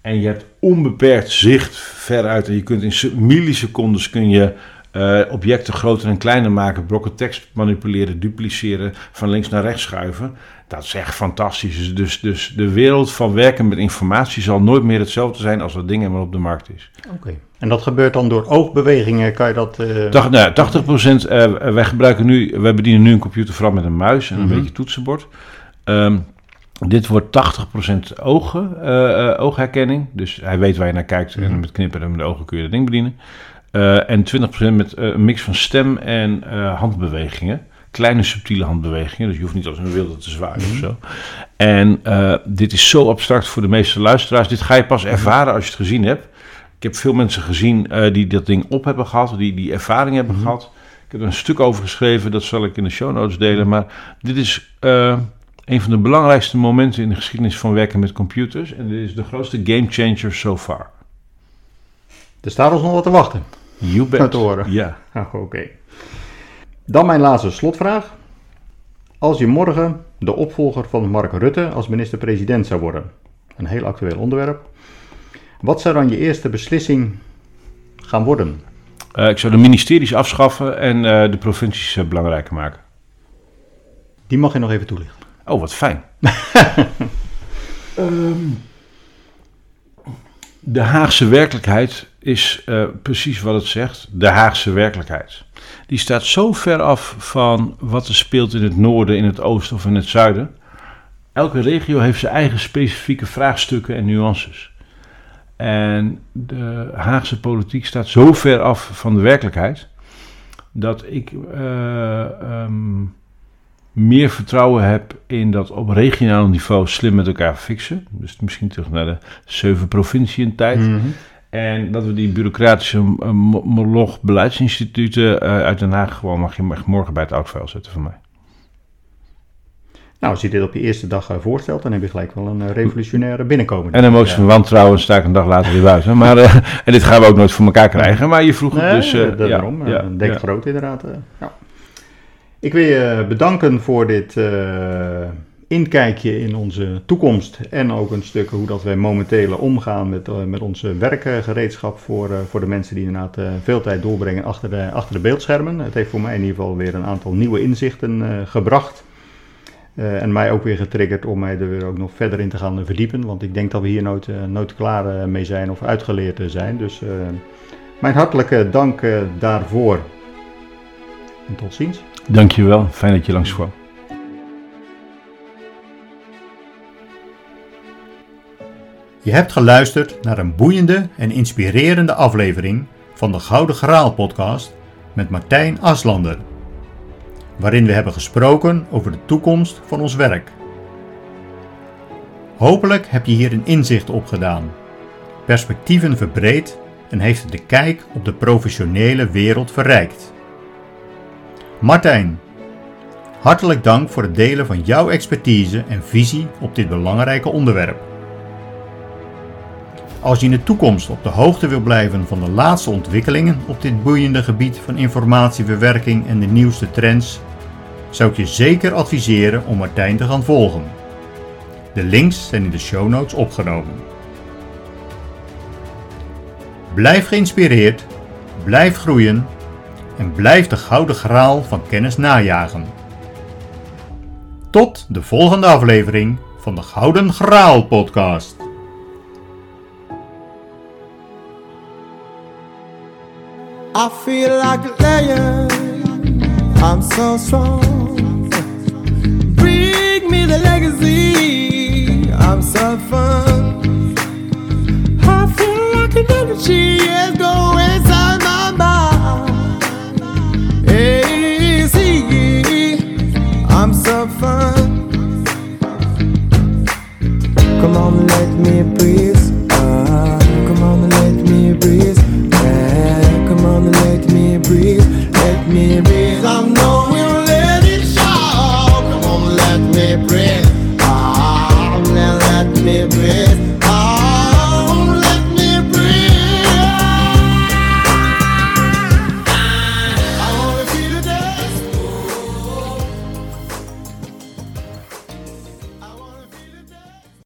en je hebt onbeperkt zicht veruit en je kunt in se- millisecondes kun je eh, objecten groter en kleiner maken, blokken tekst manipuleren, dupliceren, van links naar rechts schuiven. Dat is echt fantastisch. Dus, dus de wereld van werken met informatie zal nooit meer hetzelfde zijn als dat ding maar op de markt is. Oké. En dat gebeurt dan door oogbewegingen? Kan je dat. Dag, nou, 80% eh, wij gebruiken nu, wij bedienen nu een computer vooral met een muis en een beetje toetsenbord. Ehm, dit wordt 80% ogen, oogherkenning. Dus hij weet waar je naar kijkt en met knipperen en met de ogen kun je dat ding bedienen. Eh, en 20% met eh, een mix van stem en eh, handbewegingen. Kleine subtiele handbewegingen, dus je hoeft niet als een wilde te zwaaien of zo. En dit is zo abstract voor de meeste luisteraars. Dit ga je pas ervaren als je het gezien hebt. Ik heb veel mensen gezien die dat ding op hebben gehad, die die ervaring hebben gehad. Ik heb er een stuk over geschreven, dat zal ik in de show notes delen. Maar dit is een van de belangrijkste momenten in de geschiedenis van werken met computers. En dit is de grootste game changer so far. Er staat ons nog wat te wachten. You bet. Goed te horen. Ja. Ah, Oké. Dan mijn laatste slotvraag. Als je morgen de opvolger van Mark Rutte als minister-president zou worden, een heel actueel onderwerp, wat zou dan je eerste beslissing gaan worden? Eh, ik zou de ministeries afschaffen en eh, de provincies eh, belangrijker maken. Die mag je nog even toelichten. Oh, wat fijn. Ehm, de Haagse werkelijkheid is eh, precies wat het zegt. De Haagse werkelijkheid. Die staat zo ver af van wat er speelt in het noorden, in het oosten of in het zuiden. Elke regio heeft zijn eigen specifieke vraagstukken en nuances. En de Haagse politiek staat zo ver af van de werkelijkheid dat ik eh, ehm, meer vertrouwen heb in dat op regionaal niveau slim met elkaar fixen. Dus misschien terug naar de zeven provinciën tijd. En dat we die bureaucratische eh, mo- moloch beleidsinstituten eh, uit Den Haag gewoon mag je morgen bij het oudvuil zetten van mij. Nou, als je dit op je eerste dag eh, voorstelt, dan heb je gelijk wel een revolutionaire binnenkomen. En een motie van wantrouwen sta ik een dag later weer buiten. Maar, en dit gaan we ook nooit voor elkaar krijgen. Maar je vroeg het Nee, dus... daarom. ja, denk ja. groot inderdaad. ja. Ik wil je bedanken voor dit eh, inkijkje in onze toekomst. En ook een stuk hoe dat wij momenteel omgaan met, eh, met onze werkgereedschap voor, eh, voor de mensen die inderdaad veel tijd doorbrengen achter de, achter de beeldschermen. Het heeft voor mij in ieder geval weer een aantal nieuwe inzichten gebracht. En mij ook weer getriggerd om mij er weer ook nog verder in te gaan verdiepen. Want ik denk dat we hier nooit, nooit klaar mee zijn of uitgeleerd zijn. Dus mijn hartelijke dank daarvoor. En tot ziens. Dankjewel, fijn dat je langskwam. Je hebt geluisterd naar een boeiende en inspirerende aflevering van de Gouden Graal podcast met Martijn Aslander. Waarin we hebben gesproken over de toekomst van ons werk. Hopelijk heb je hier een inzicht opgedaan, perspectieven verbreed en heeft de kijk op de professionele wereld verrijkt. Martijn, hartelijk dank voor het delen van jouw expertise en visie op dit belangrijke onderwerp. Als je in de toekomst op de hoogte wil blijven van de laatste ontwikkelingen op dit boeiende gebied van informatieverwerking en de nieuwste trends, zou ik je zeker adviseren om Martijn te gaan volgen. De links zijn in de show notes opgenomen. Blijf geïnspireerd, blijf groeien en blijf de gouden graal van kennis najagen. Tot de volgende aflevering van de Gouden Graal podcast. I feel like a lion. I'm so strong. Bring me the legacy. I'm so fun. I feel like an energy is going let me breathe